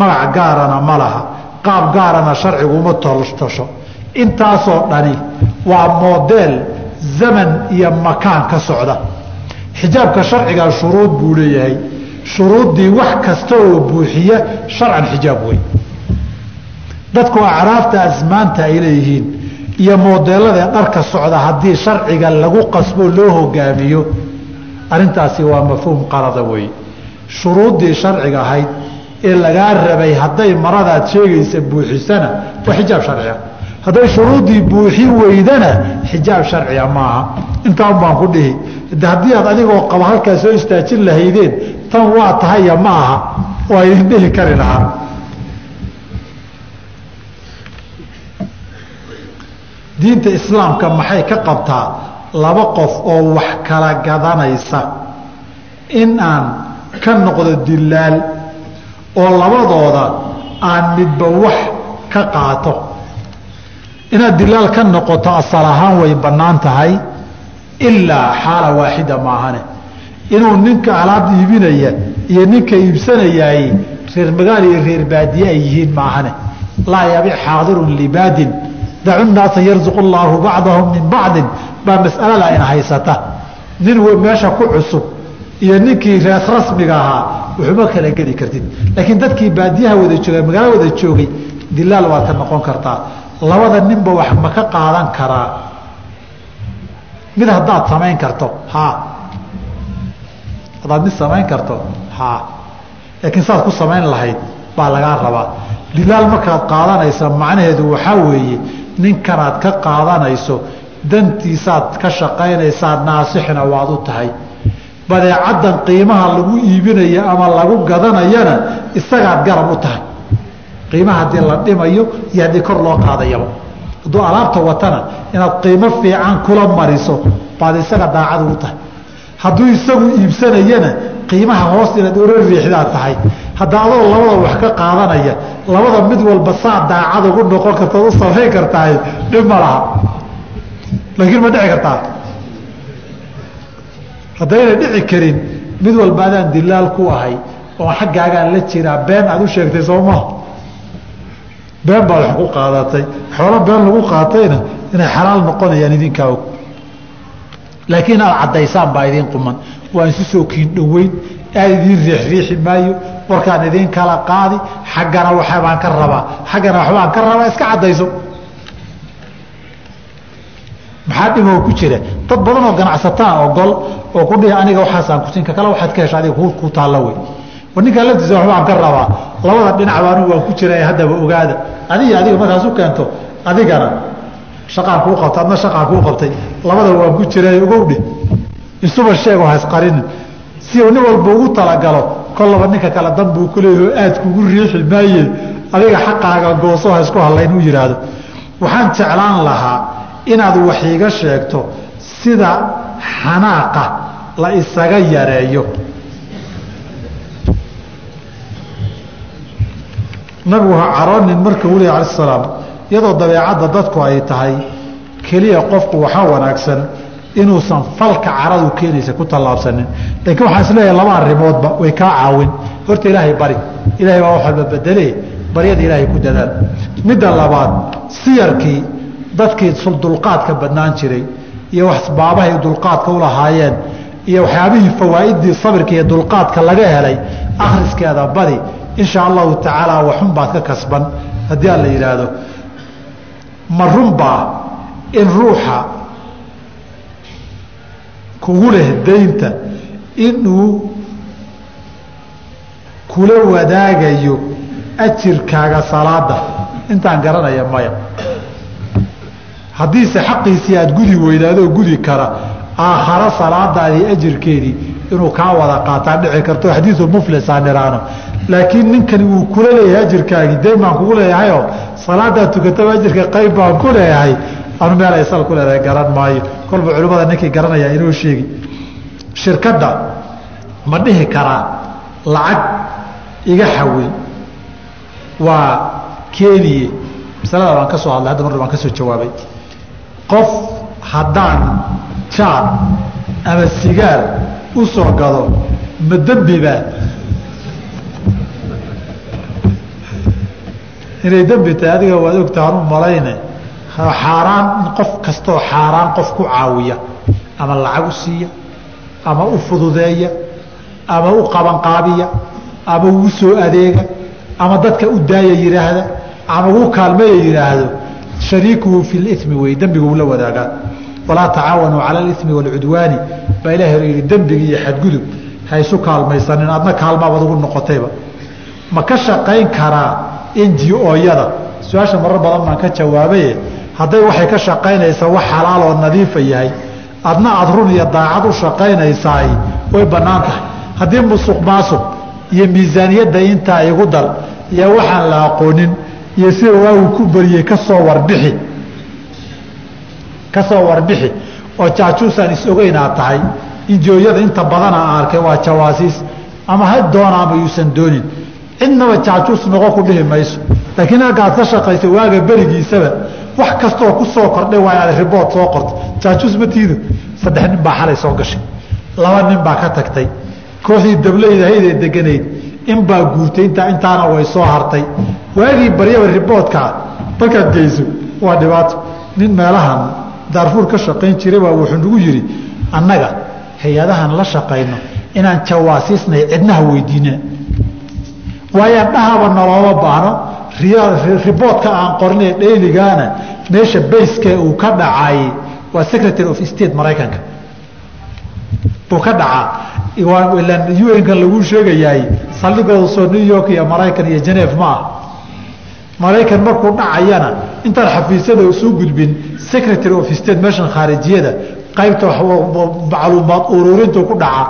magac gaarana ma laha qaab gaarana sharcigu uma tosho intaasoo dhani waa modeel zaman iyo makaan ka socda. Xijaabka sharcigaa shuruud buu leeyahay. Shuruuddii wax kasta oo buuxiya sharcan xijaab wey dadku acraafta asmaanta ay leeyihiin iyo modeelada dharka socda haddii sharciga lagu qasbo loo hogaamiyo arintaasi waa mafhuum qalada wey shuruuddii sharciga ahayd ee lagaa rabay hadday maradaad sheegaysa buuxisana waa xijaab sharciga hadday shuruuddii buuxi weydana xijaab sharciga maaha intaan baan ku dhihi haddii aad adigoo qaba halkaa soo istaajin lahaydeen tan waa tahaya ma aha. Waa idin dhihi kari lahaa. Diinta islaamka maxay ka qabtaa? Laba qof oo wax kala gadanaysa. In aan ka noqdo dilaal oo labadooda aan midba wax ka qaato inaad dilaal ka noqoto asal ahaan way bannaan tahay ilaa xaala waaxida maahane. Inuu ninka alaab iibinaya iyo ninka iibsanayaay reer magaal iyo reer baadiye ay yihiin maahane. Laa yabic xaadirun libaadin dacu naasa yarzuqu llaahu bacdahum min bacdin. Baa masalada ina haysata. Nin meesha ku cusub iyo ninkii rees rasmiga ahaa waxuma kala geli kartid. Laakiin dadkii baadiyaha wada jooga magaalo wada joogay dilaal waad ka noqon kartaa labada ninba wax ma ka qaadan karaa? Mid haddaad samayn karto haa. Haddaad mid samayn karto haa. Laakiin saad ku samayn lahayd baa lagaa rabaa. Dilaal markaad qaadanaysa macnaheedu waxaa weeye ninkanaad ka qaadanayso dantiisaad ka shaqaynaysaa naasixna waad u tahay. Badeecaddan qiimaha lagu iibinayo ama lagu gadanayana isagaad garab u tahay qiimaha haddii la dhimayo iyo haddii kor loo qaadayaba hadduu alaabta watana inaad qiimo fiican kula mariso baad isaga daacad ugu tahay. Hadduu isagu iibsanayana qiimaha hoos inaad ora riixdaad tahay. Hadda adoo labada wax ka qaadanaya labada mid walba saa daacad ugu noqon kartaod u samayn kartahay dhib ma laha. Laakiin ma dhici kartaa. Haddayna dhici karin mid walba adaan dilaal ku ahay oo xaggaagaan la jiraa been aad u sheegtay soo maha been baad wax ku qaadatay xoolo been lagu qaatayna inay xalaal noqonayaan idinkaa og. Laakiin aad caddaysaan baa idiin quman. Waan isu soo kiin dhoweyn aad idiin riixriixi maayo. Warkaan idiin kala qaadi xaggana waxbaan ka rabaa. Xaggana waxbaan ka rabaa iska caddayso. Maxaa dhimoo ku jira? Dad badan oo ganacsataa ogol oo ku dhihi aniga waxaasaan kusinka kale waxaad ka hesha adiga ku taalla wey war ninkaa laftiisa waxbaan ka rabaa. Labada dhinac baanu waan ku jira haddaba ogaada adiga adiga markaas u keento adigana shaqaan kuu qabtay adna shaqaan kuu qabtay. Labada waan ku jira ogowdhe isuba sheego hasqarinin si nin walba ugu talagalo kollaba ninka kale dan buu ku leeyaho aad kugu riixi maaye. Adiga xaqaaga gooso ha isku hadlayn u yidhaahdo. Waxaan jeclaan lahaa inaad wax iiga sheegto sida xanaaqa la isaga yareeyo nabigu ha caroonin marka wuli ala salaam iyadoo dabeecadda dadku ay tahay keliya qofku waxaa wanaagsan inuusan falka caradu keenaysa ku tallaabsanin. Laakiin waxaan is leeyahay laba arrimoodba way kaa caawin. Horta ilaahay bari. Ilahay baa wax walba bedele baryada ilaahay ku dadaal midda labaad siyarkii dadkii dulqaadka badnaan jiray iyo asbaabahay dulqaadka u lahaayeen iyo waxyaabihii fawaa'iddii sabirka iyo dulqaadka laga helay akhriskeeda badi insha allahu tacaala waxun baad ka kasban. Haddii aan la yidhaahdo ma runbaa in ruuxa kugu leh daynta inuu kula wadaagayo ajirkaaga salaada intaan garanaya maya. Haddiise xaqiisii aada gudi weydaadoo gudi kara aakharo salaadaadii ajirkeedii inuu kaa wada qaataa dhici karto. Xadiiu muflisaan iraano laakiin ninkani wuu kula leeyahay ajirkaagii dayn baan kugu leeyahayoo? Salaadaad tukataba ajirka qayb baan ku leeyahay. Anu meel ay sal ku leedahay garan maayo. Kolba culimmada ninkii garanaya inoo sheegi. Shirkadda ma dhihi karaa lacag iga xawil waa keeniye masalada baan ka soo hadlay hadda mar baan ka soo jawaabay. Qof haddaan jaar ama sigaar u gado ma dembibaa inay dembi tahay adiga waad ogtahan u malayne. Xaaraan qof kastoo xaaraan qof ku caawiya ama lacag u siiya ama u fududeeya ama u qabanqaabiya ama ugu soo adeega ama dadka u daaya yidhaahda ama ugu kaalmeeya yidhaahdo shariikuhu fi limi wey dembiga uu la wadaagaa. Walaa tacaawanuu cala alimi waalcudwaani baa ilahi hore yihi dembigi iyo xadgudub ha isu kaalmaysanin adna kaalmaabaad ugu noqotayba. Ma ka shaqayn karaa ngo-yada su'aasha marar badan baan ka jawaabaye hadday waxay ka shaqaynaysaa wax xalaal oo nadiifa yahay. Adna aada run iyo daacad u shaqaynaysaay way bannaan tahay. Haddii musuq maasuq iyo miisaaniyadda intaa igu dal iyo waxaan la aqoonin iyo sida waagu ku bariyey ka soo warbixi ka soo warbixi oo jaajuusaan is-ogeynaa tahay. Injooyada inta badana arkay waa jawaasiis. Ama ha doona ama yuusan doonin cidnaba jaajuus noqon ku dhihi mayso. Laakiin halkaad ka shaqayso waaga berigiisaba wax kastoo ku soo kordhay waa inaad ribood soo qorto. Jaajuus ma tiido. Saddex nin baa xalay soo gashay. Laba nin baa ka tagtay. Kooxdii dablaydahaydee deganayd in baa guurtay intaa intaana way soo hartay. Waagii baryaba riboodkaa markaad geyso waa dhibaato. Nin meelahan daarfuur ka shaqayn jiray baa wuxuu nagu yidhi annaga hay'adahan la shaqayno inaan jawaasiisnay cidnaha weydiina waayaan dhahaba nolooma baahno riboodka aan qornee dhayligaana meesha bayske uu ka dhacay waa secretary of state maraykanka. Buu ka dhacaa. Un-kan laguu sheegayaay saldhigooda soo new york iyo maraykan iyo geneef ma ah maraykan markuu dhacayana intaan xafiisyada soo gudbin secretary of state meeshan khaarijiyada qaybta macluumaad ururintu ku dhaca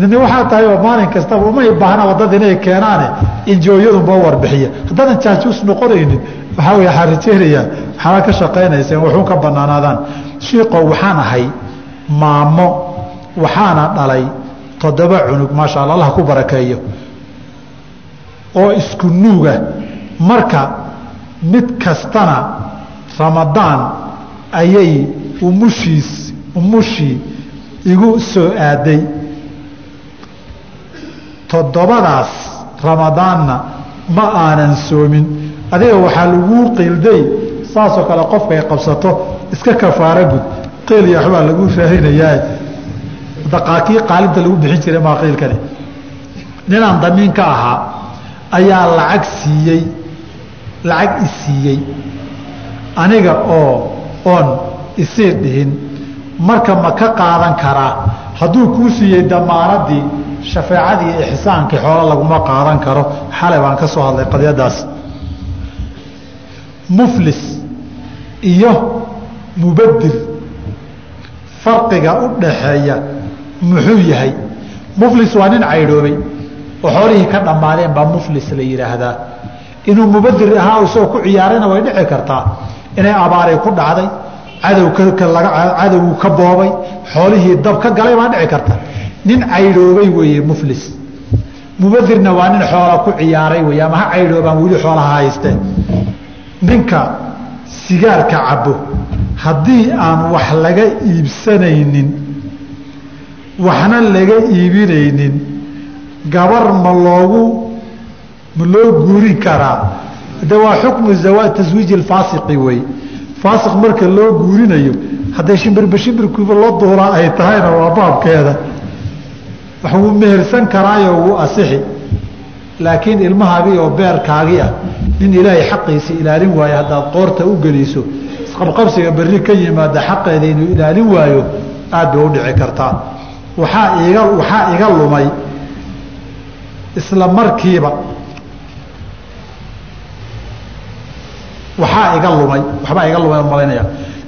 dadna waxaa tahay oo maalin kastaba umay baahna waddada inay keenaane injooyadunba warbixiya. Haddaadan jaajuus noqonaynin waxaa wey waxaa rajeynayaa waxaala ka shaqaynayseen waxuun ka banaanaadaan shiiqow waxaan ahay maamo waxaana dhalay toddoba cunug maasha alla allah ku barakeeyo. Oo isku nuuga marka mid kastana ramadaan ayay umushiis umushii igu soo aaday toddobadaas ramadaanna ma aanan soomin. Adiga waxaa laguu qiilday saasoo kale qofkay qabsato iska kafaara gud. Qiil iyo waxbaa lagu raarinayaa daqaakii qaalinta lagu bixin jiray maa qiilkani ninaan damiin ka ahaa ayaa lacag siiyey. Lacag isiiyey aniga oo oon isii dhihin. Marka ma ka qaadan karaa? Hadduu kuu siiyey damaaradii shafeecadii ixsaankii xoolo laguma qaadan karo. Xalay baan ka soo hadlay qadyadaas. Muflis iyo mubadir farqiga u dhaxeeya muxuu yahay? Muflis waa nin caydhoobay oo xoolihii ka dhammaadeen baa muflis la yidhaahdaa inuu mubadir ahaa isagoo ku ciyaarayna way dhici kartaa. Inay abaaray ku dhacday cadow cadowgu ka boobay xoolihii dab ka galay baa dhici karta nin caydhoobay weeye muflis. Mubadirna waa nin xoola ku ciyaaray wey ama ha caydhoobaan weli xoolaha haystee ninka sigaarka cabo haddii aan wax laga iibsanaynin waxna laga iibinaynin gabar ma loogu ma loo guurin karaa. De waa xukmu zawaa taswiiji alfaasiqi wey faasiq marka loo guurinayo hadday shimbirba shimbirkuuba loo duulaa ay tahayna waa baabkeeda wuu mehersan karaayo wuu asixi. Laakiin ilmahaagii oo beerkaagii ah nin ilaahay xaqiisa ilaalin waayo haddaad qoorta u geliso isqabqabsiga berri ka yimaada xaqeeda inuu ilaalin waayo aad bay u dhici kartaa. Waxaa iga waxaa iga lumay isla markiiba. Waxaa iga lumay waxbaa iga lumay malaynaya.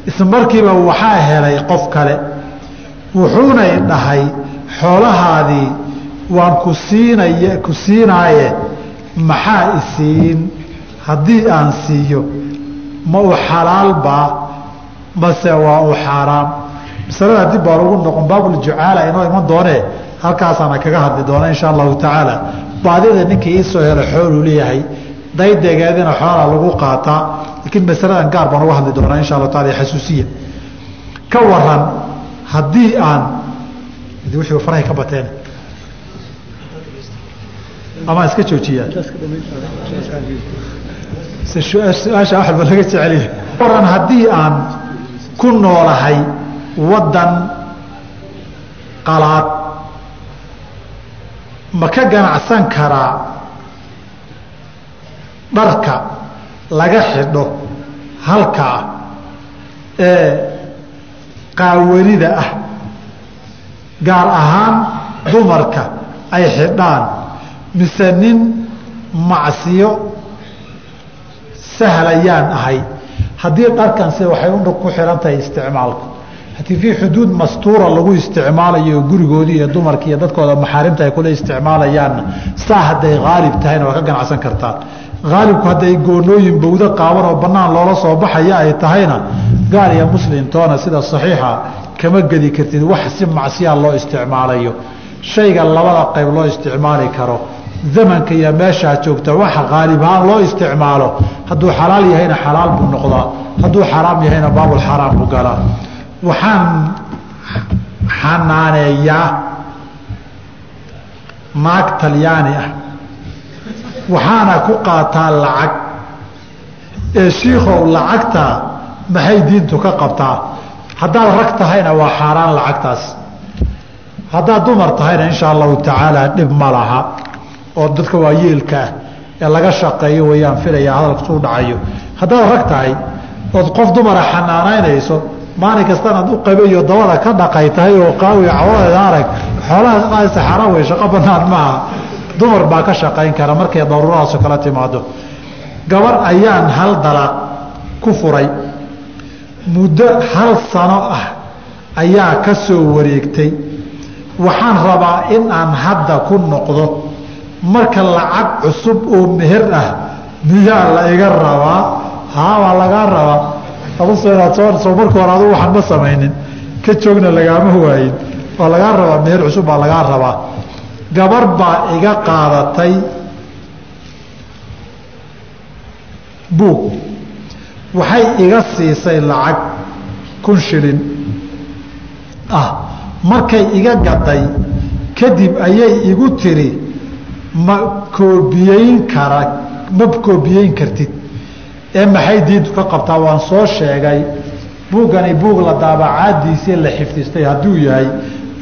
Isla markiiba waxaa helay qof kale wuxuunay dhahay xoolahaadii waan ku siinay ku siinaaye maxaa isiin haddii aan siiyo ma u xalaalbaa mase waa u xaaraam? Masalada dib baa lagu noqon baabuljucaala inoo iman doonee halkaasaana kaga hadli doona insha allahu tacaala. Baadida ninkii iisoo helo xooluu leeyahay daydegeedina xoolaa lagu qaataa laakiin masaladan gaar baan uga hadli doonaa insha allahu taala xasuusiya. Ka waran haddii aan wixii farahay ka bateen. Ama iska joojiyaa su'aasha waxba laga jeceliya waran haddii aan ku noolahay waddan qalaad ma ka ganacsan karaa dharka laga xidho halkaa ee qaawanida ah gaar ahaan dumarka ay xidhaan mise nin macsiyo sahlayaan ahay. Haddii dharkanse waxay ku xihan tahay isticmaalku haddii fii xuduud mastuura lagu isticmaalayo gurigoodii iyo dumarkii iyo dadkooda maxaarimta ay kula isticmaalayaanna saa hadday haalib tahayna waa ka ganacsan kartaan haalibku hadday goonooyin bawdo qaaban oo bannaan loola soo baxaya ay tahayna gaal iyo muslimtoona sida saxiixa kama gedi kartid wax si macsiyaa loo isticmaalayo. Shayga labada qayb loo isticmaali karo. Zamanka iyo meeshaa joogta waxa qaalib ahaan loo isticmaalo. Hadduu xalaal yahayna xalaal buu noqdaa. Hadduu xaraam yahayna baabulxaraam buu galaa. Waxaan xanaaneeyaa naag talyaani ah. Waxaana ku qaataa lacag. Ee shiikow lacagta maxay diintu ka qabtaa haddaad rag tahayna waa xaaraan lacagtaas. Haddaad dumar tahayna insha allahu tacaala dhib ma laha. Oo dadka waa yeelkaah ee laga shaqeeyo wayaan filaya hadalka suu dhacayo. Haddaad rag tahay ood qof dumara xanaanaynayso maalin kastanaad u qabayo dabada ka dhaqay tahay oo qaawi cawadeeda arag xoolaha qaadaysa xaaraan wey shaqo banaan maaha. Dumar baa ka shaqayn kara markay daruuradaasoo kala timaado gabar ayaan hal dalaaq ku furay muddo hal sano ah ayaa ka soo wareegtay. Waxaan rabaa in aan hadda ku noqdo marka lacag cusub oo meher ah miyaa la iga rabaa? Haa waa lagaa rabaa. Aduso inaad soo marka hore adugu waxaan ma samaynin. Ka joogna lagaama waayin. Waa lagaa rabaa meher cusub baa lagaa rabaa. Gabar baa iga qaadatay. Buug waxay iga siisay lacag kun shilin. Ah markay iga gaday kadib ayay igu tiri ma koobiyeyn kara ma koobiyeyn kartid. Ee maxay diintu ka qabtaa? Waan soo sheegay buuggani buug la daabacaadiisii la xifdistay hadduu yahay.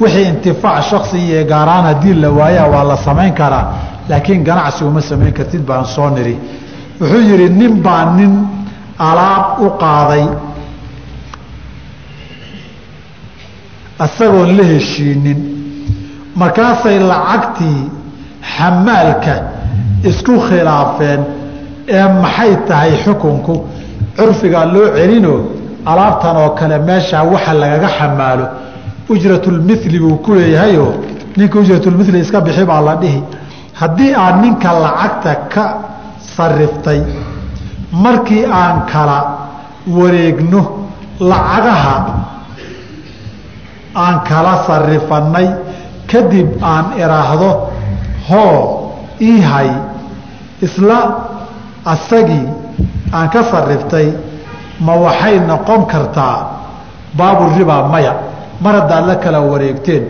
Wixii intifaac shaksi iyo gaaraan haddii la waayaa waa la samayn karaa laakiin ganacsi uma samayn kartid baan soo niri. Wuxuu yidhi nin baa nin alaab u qaaday. Isagoon la heshiinin. Markaasay lacagtii xamaalka isku khilaafeen ee maxay tahay xukunku? Curfigaa loo celino alaabtan oo kale meeshaa waxa lagaga xamaalo. Ujratulmili buu ku leeyahayoo ninka ujratulmili iska bixi baa la dhihi. Haddii aad ninka lacagta ka sariftay markii aan kala wareegno lacagaha aan kala sarifannay kadib aan iraahdo hoo ii hay isla asagii aan ka sariftay ma waxay noqon kartaa baaburiba maya? Mar haddaad la kala wareegteen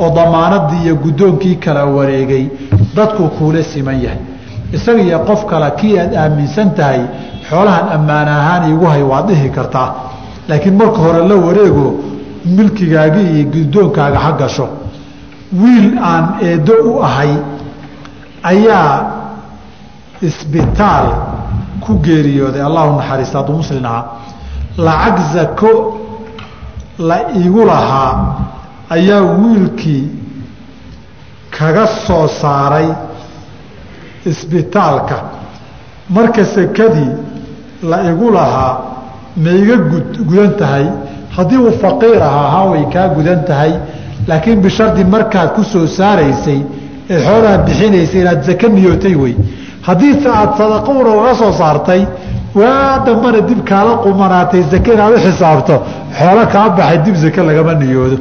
oo damaanadii iyo guddoonkii kala wareegay dadku kuula siman yahay isaga iyo qof kale kii aad aaminsan tahay xoolahan ammaan ahaan iigu hay waad dhihi kartaa laakiin marka hore la wareego milkigaaga iyo guddoonkaaga ha gasho. Wiil aan eeddo u ahay ayaa isbitaal ku geeriyooday. Allahu naxariista hadduu muslin ahaa. Lacag zako la igu lahaa ayaa wiilkii kaga soo saaray isbitaalka. Marka sekadii la igu lahaa ma iga gudan tahay. Haddii uu faqiir ahaa haa way kaa gudan tahay. Laakiin bishardi markaad ku soo saaraysay ee xoolaha bixinaysay inaad zake niyootay wey haddiise aada sadaqowna uga soo saartay waa dambana dib kaala qumanaatay zake inaad u xisaabto. Xoolo kaa baxay dib zake lagama niyoodo.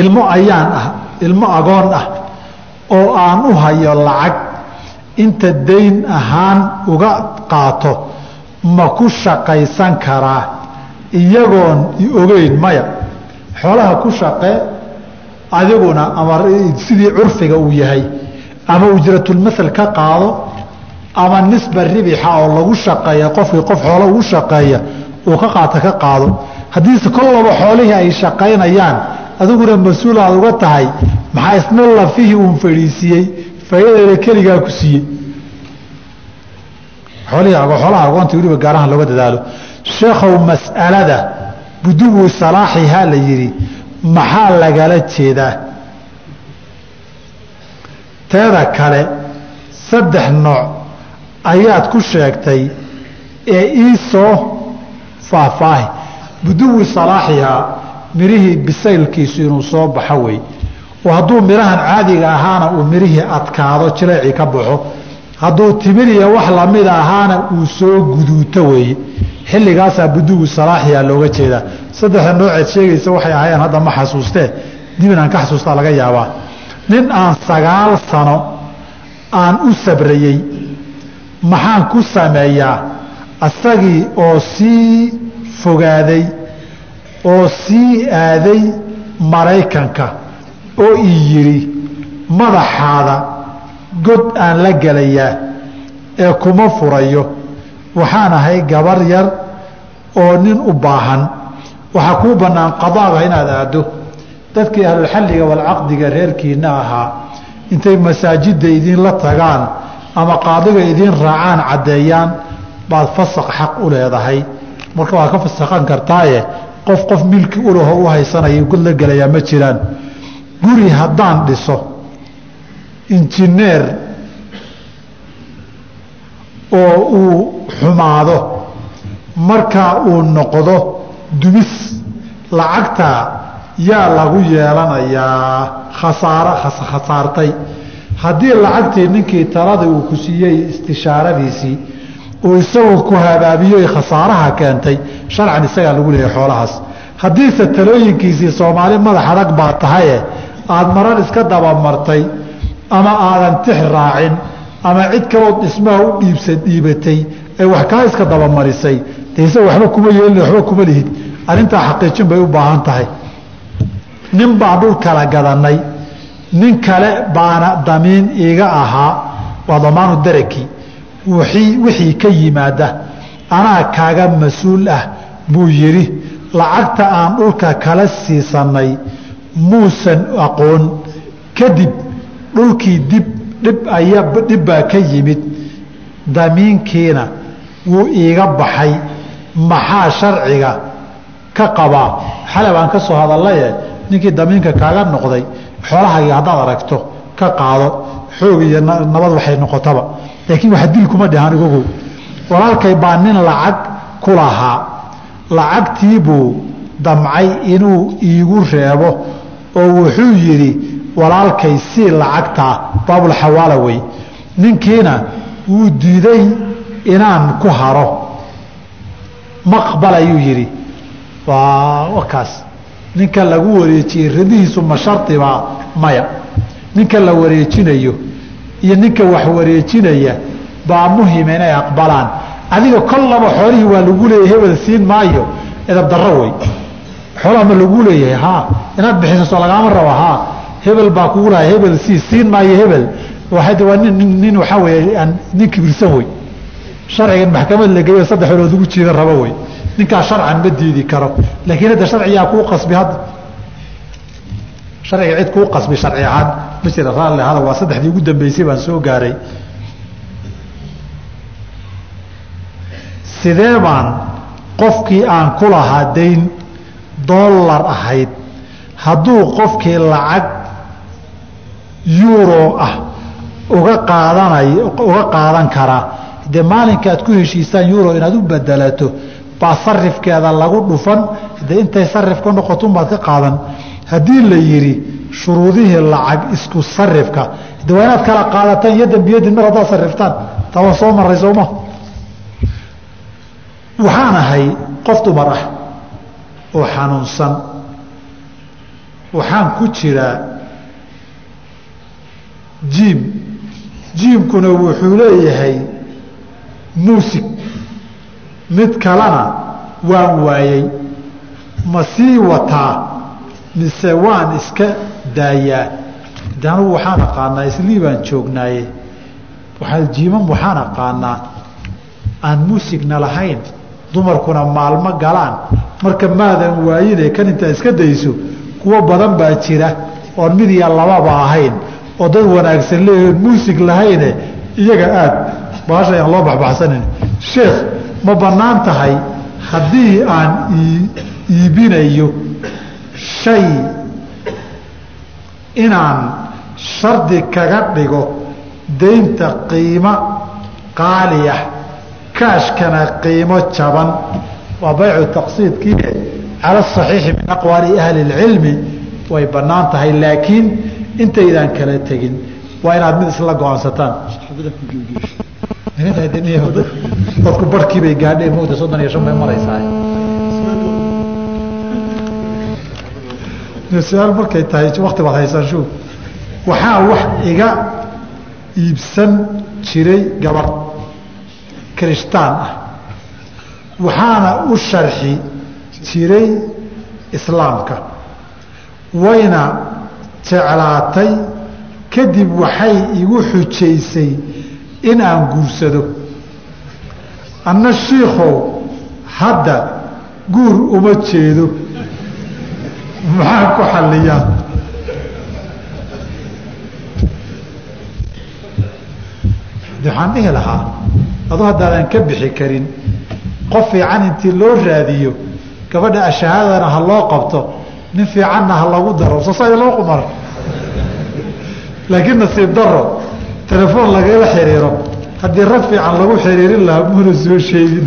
Ilmo ayaan ah ilmo agoon ah oo aan u hayo lacag inta dayn ahaan uga qaato ma ku shaqaysan karaa iyagoon ogeyn maya. Xoolaha ku shaqee adiguna ama sidii curfiga uu yahay ama ujratulmasal ka qaado ama nisba ribixa oo lagu shaqeeya qofkii qof xoolo ugu shaqeeya uu ka qaata ka qaado. Haddiise kollaba xoolihii ay shaqaynayaan adiguna mas'uul aad uga tahay maxaa isna lafihii uun fadhiisiiyey faa'iidayna keligaa ku siiyey. Xoolaha agoonta weliba gaarahan looga dadaalo. Sheekhow mas'alada buduwu salaaxihaa la yidhi maxaa lagala jeedaa? Teeda kale saddex nooc ayaad ku sheegtay ee ii soo faahfaahi. Buduwi salaaxihaa mirihii bisaylkiisu inuu soo baxo wey. Oo hadduu midhahan caadiga ahaana uu mirihii adkaado jileecii ka baxo hadduu timiriya wax lamida ahaana uu soo guduuto weeye xilligaasaa buduwi salaaxiyaa looga jeedaa. Saddexda nooceed sheegaysa waxay ahaayeen hadda ma xasuustee dib inaan ka xasuustaa laga yaabaa. Nin aan sagaal sano aan u sabrayey maxaan ku sameeyaa asagii oo sii fogaaday oo sii aaday maraykanka oo ii yidhi madaxaada god aan la gelayaa ee kuma furayo. Waxaan ahay gabar yar oo nin u baahan. Waxaa kuu bannaan qadaaga inaad aaddo. Dadkii ahlulxalliga walcaqdiga reerkiina ahaa intay masaajidda idiinla tagaan ama qaadiga idiin raacaan caddeeyaan baad fasaq xaq u leedahay. Marka waad ka fasakhan kartaaye qof qof milki ulaho u haysanaya god la gelayaa ma jiraan. Guri haddaan dhiso injineer oo uu xumaado markaa uu noqdo dumis lacagtaa yaa lagu yeelanayaa. Khasaaro khasaartay. Haddii lacagtii ninkii taladii uu ku siiyey istishaaradiisii uu isagu ku habaabiyoy khasaaraha keentay sharcan isagaa lagu leeyahay xoolahaas. Haddiise talooyinkiisii soomaali madax adag baa tahaye aada marar iska dabamartay ama aadan tix raacin ama cid kalood dhismaha u dhiibsa dhiibatay ee wax kaa iska dabamarisay isaga waxba kuma yeelin waxba kuma lihid. Arrintaa xaqiijin bay u baahan tahay. Nin baan dhul kala gadanay nin kale baana damiin iiga ahaa waa damaanu daraki wixii ka yimaada anaa kaaga mas'uul ah buu yidhi lacagta aan dhulka kala siisanay muusan aqoon. Kadib dhulkii dib dhib aya dhib baa ka yimid. Damiinkiina wuu iiga baxay. Maxaa sharciga ka qabaa xale baan ka soo hadallaye ninkii damiinka kaaga noqday xoolahaaga haddaad aragto ka qaado. Xoog iyo nabad waxay noqotaba laakiin wax dil kuma dhahan igogow walaalkay baa nin lacag ku lahaa. Lacagtiibuu damcay inuu iigu reebo oo wuxuu yidhi walaalkay sii lacagtaa baabulxawaala wey ninkiina wuu diiday inaan ku haro. Maqbal ayuu yidhi waa kaas ninka lagu wareejiyey radihiisu ma shardibaa maya. Ninka la wareejinayo iyo ninka wax wareejinaya baa muhima inay aqbalaan. Adiga kollaba xoolihii waa lagu leeyahay hebel siin maayo edab darro wey xoolaha ma lagu leeyahay haa. Inaad bixisaso lagaama rabo haa. Hebel baa kugu lahay hebel sii siin maayo hebel. Waa nin waxaa wey aan nin kibirsan wey sharcigan maxkamad la geeyo saddex olood ugu jiida rabo wey ninkaa sharcan ma diidi karo. Laakiin hadda sharcigaa kuu qasbi hadda sharciga cid kuu qasbi sharci ahaan ma jira raalli hada waa saddexdii ugu dambeysay baan soo gaaray. Sidee baan qofkii aan ku dayn dollar ahayd? Hadduu qofkii lacag euro ah uga qaadanayo uga qaadan karaa dee maalinka aad ku heshiisaan euro inaad u bedelato baa sarifkeeda lagu dhufan. Dee intay sarif noqoto unbaad ka qaadan haddii la yidhi shuruudihii lacag isku sarifka de waa inaad kala qaadataan yadan biyadin mar haddaad sariftaan taa soo maray sooma waxaan ahay qof dumar ah oo xanuunsan. Waxaan ku jiraa jiim. Jiimkuna wuxuu leeyahay muusig. Mid kalena waan waayey. Ma sii wataa mise waan iska daayaa de waxaan aqaanaa islii baan joognaaye. Jiimam waxaan aqaanaa. Aan muusigna lahayn dumarkuna maalmo galaan. Marka maadan waayine kan intaa iska dayso kuwo badan baa jira oon mid iyo lababa ahayn. Oo dad wanaagsan leeyihiin muusig lahayne iyaga aad. Baasha aan loo baxbaxsanin. Sheekh ma bannaan tahay haddii aan iibinayo shay inaan shardi kaga dhigo daynta qiimo qaaliah kaashkana qiimo jaban. Waa baycu taqsiidkii cala asaxiixi min aqwaali ahli اlcilmi way bannaan tahay laakiin intaydaan kala tegin. Waa inaad mid isla go'aansataan. Dadku barhkii bay gaadheen mowda soddon iyo shan bay maraysaa su'aal markay tahay wakti baad haysaan shuu. Waxaa wax iga iibsan jiray gabar. Kirishtaan ah. Waxaana u sharxi jiray islaamka. Wayna jeclaatay kadib waxay igu xujaysay in aan guursado. Anna shiikow hadda guur uma jeedo maxaa ku xalliyaa waxaan dhihi lahaa aduu haddaadan ka bixi karin qof fiican intii loo raadiyo gabadha ashahaadana ha loo qabto nin fiicanna ha lagu daro sosaya loo qumaro laakiin nasiib daro telefoon lagala xiriiro haddii rag fiican lagu xiriirin lahaa muuna soo sheegin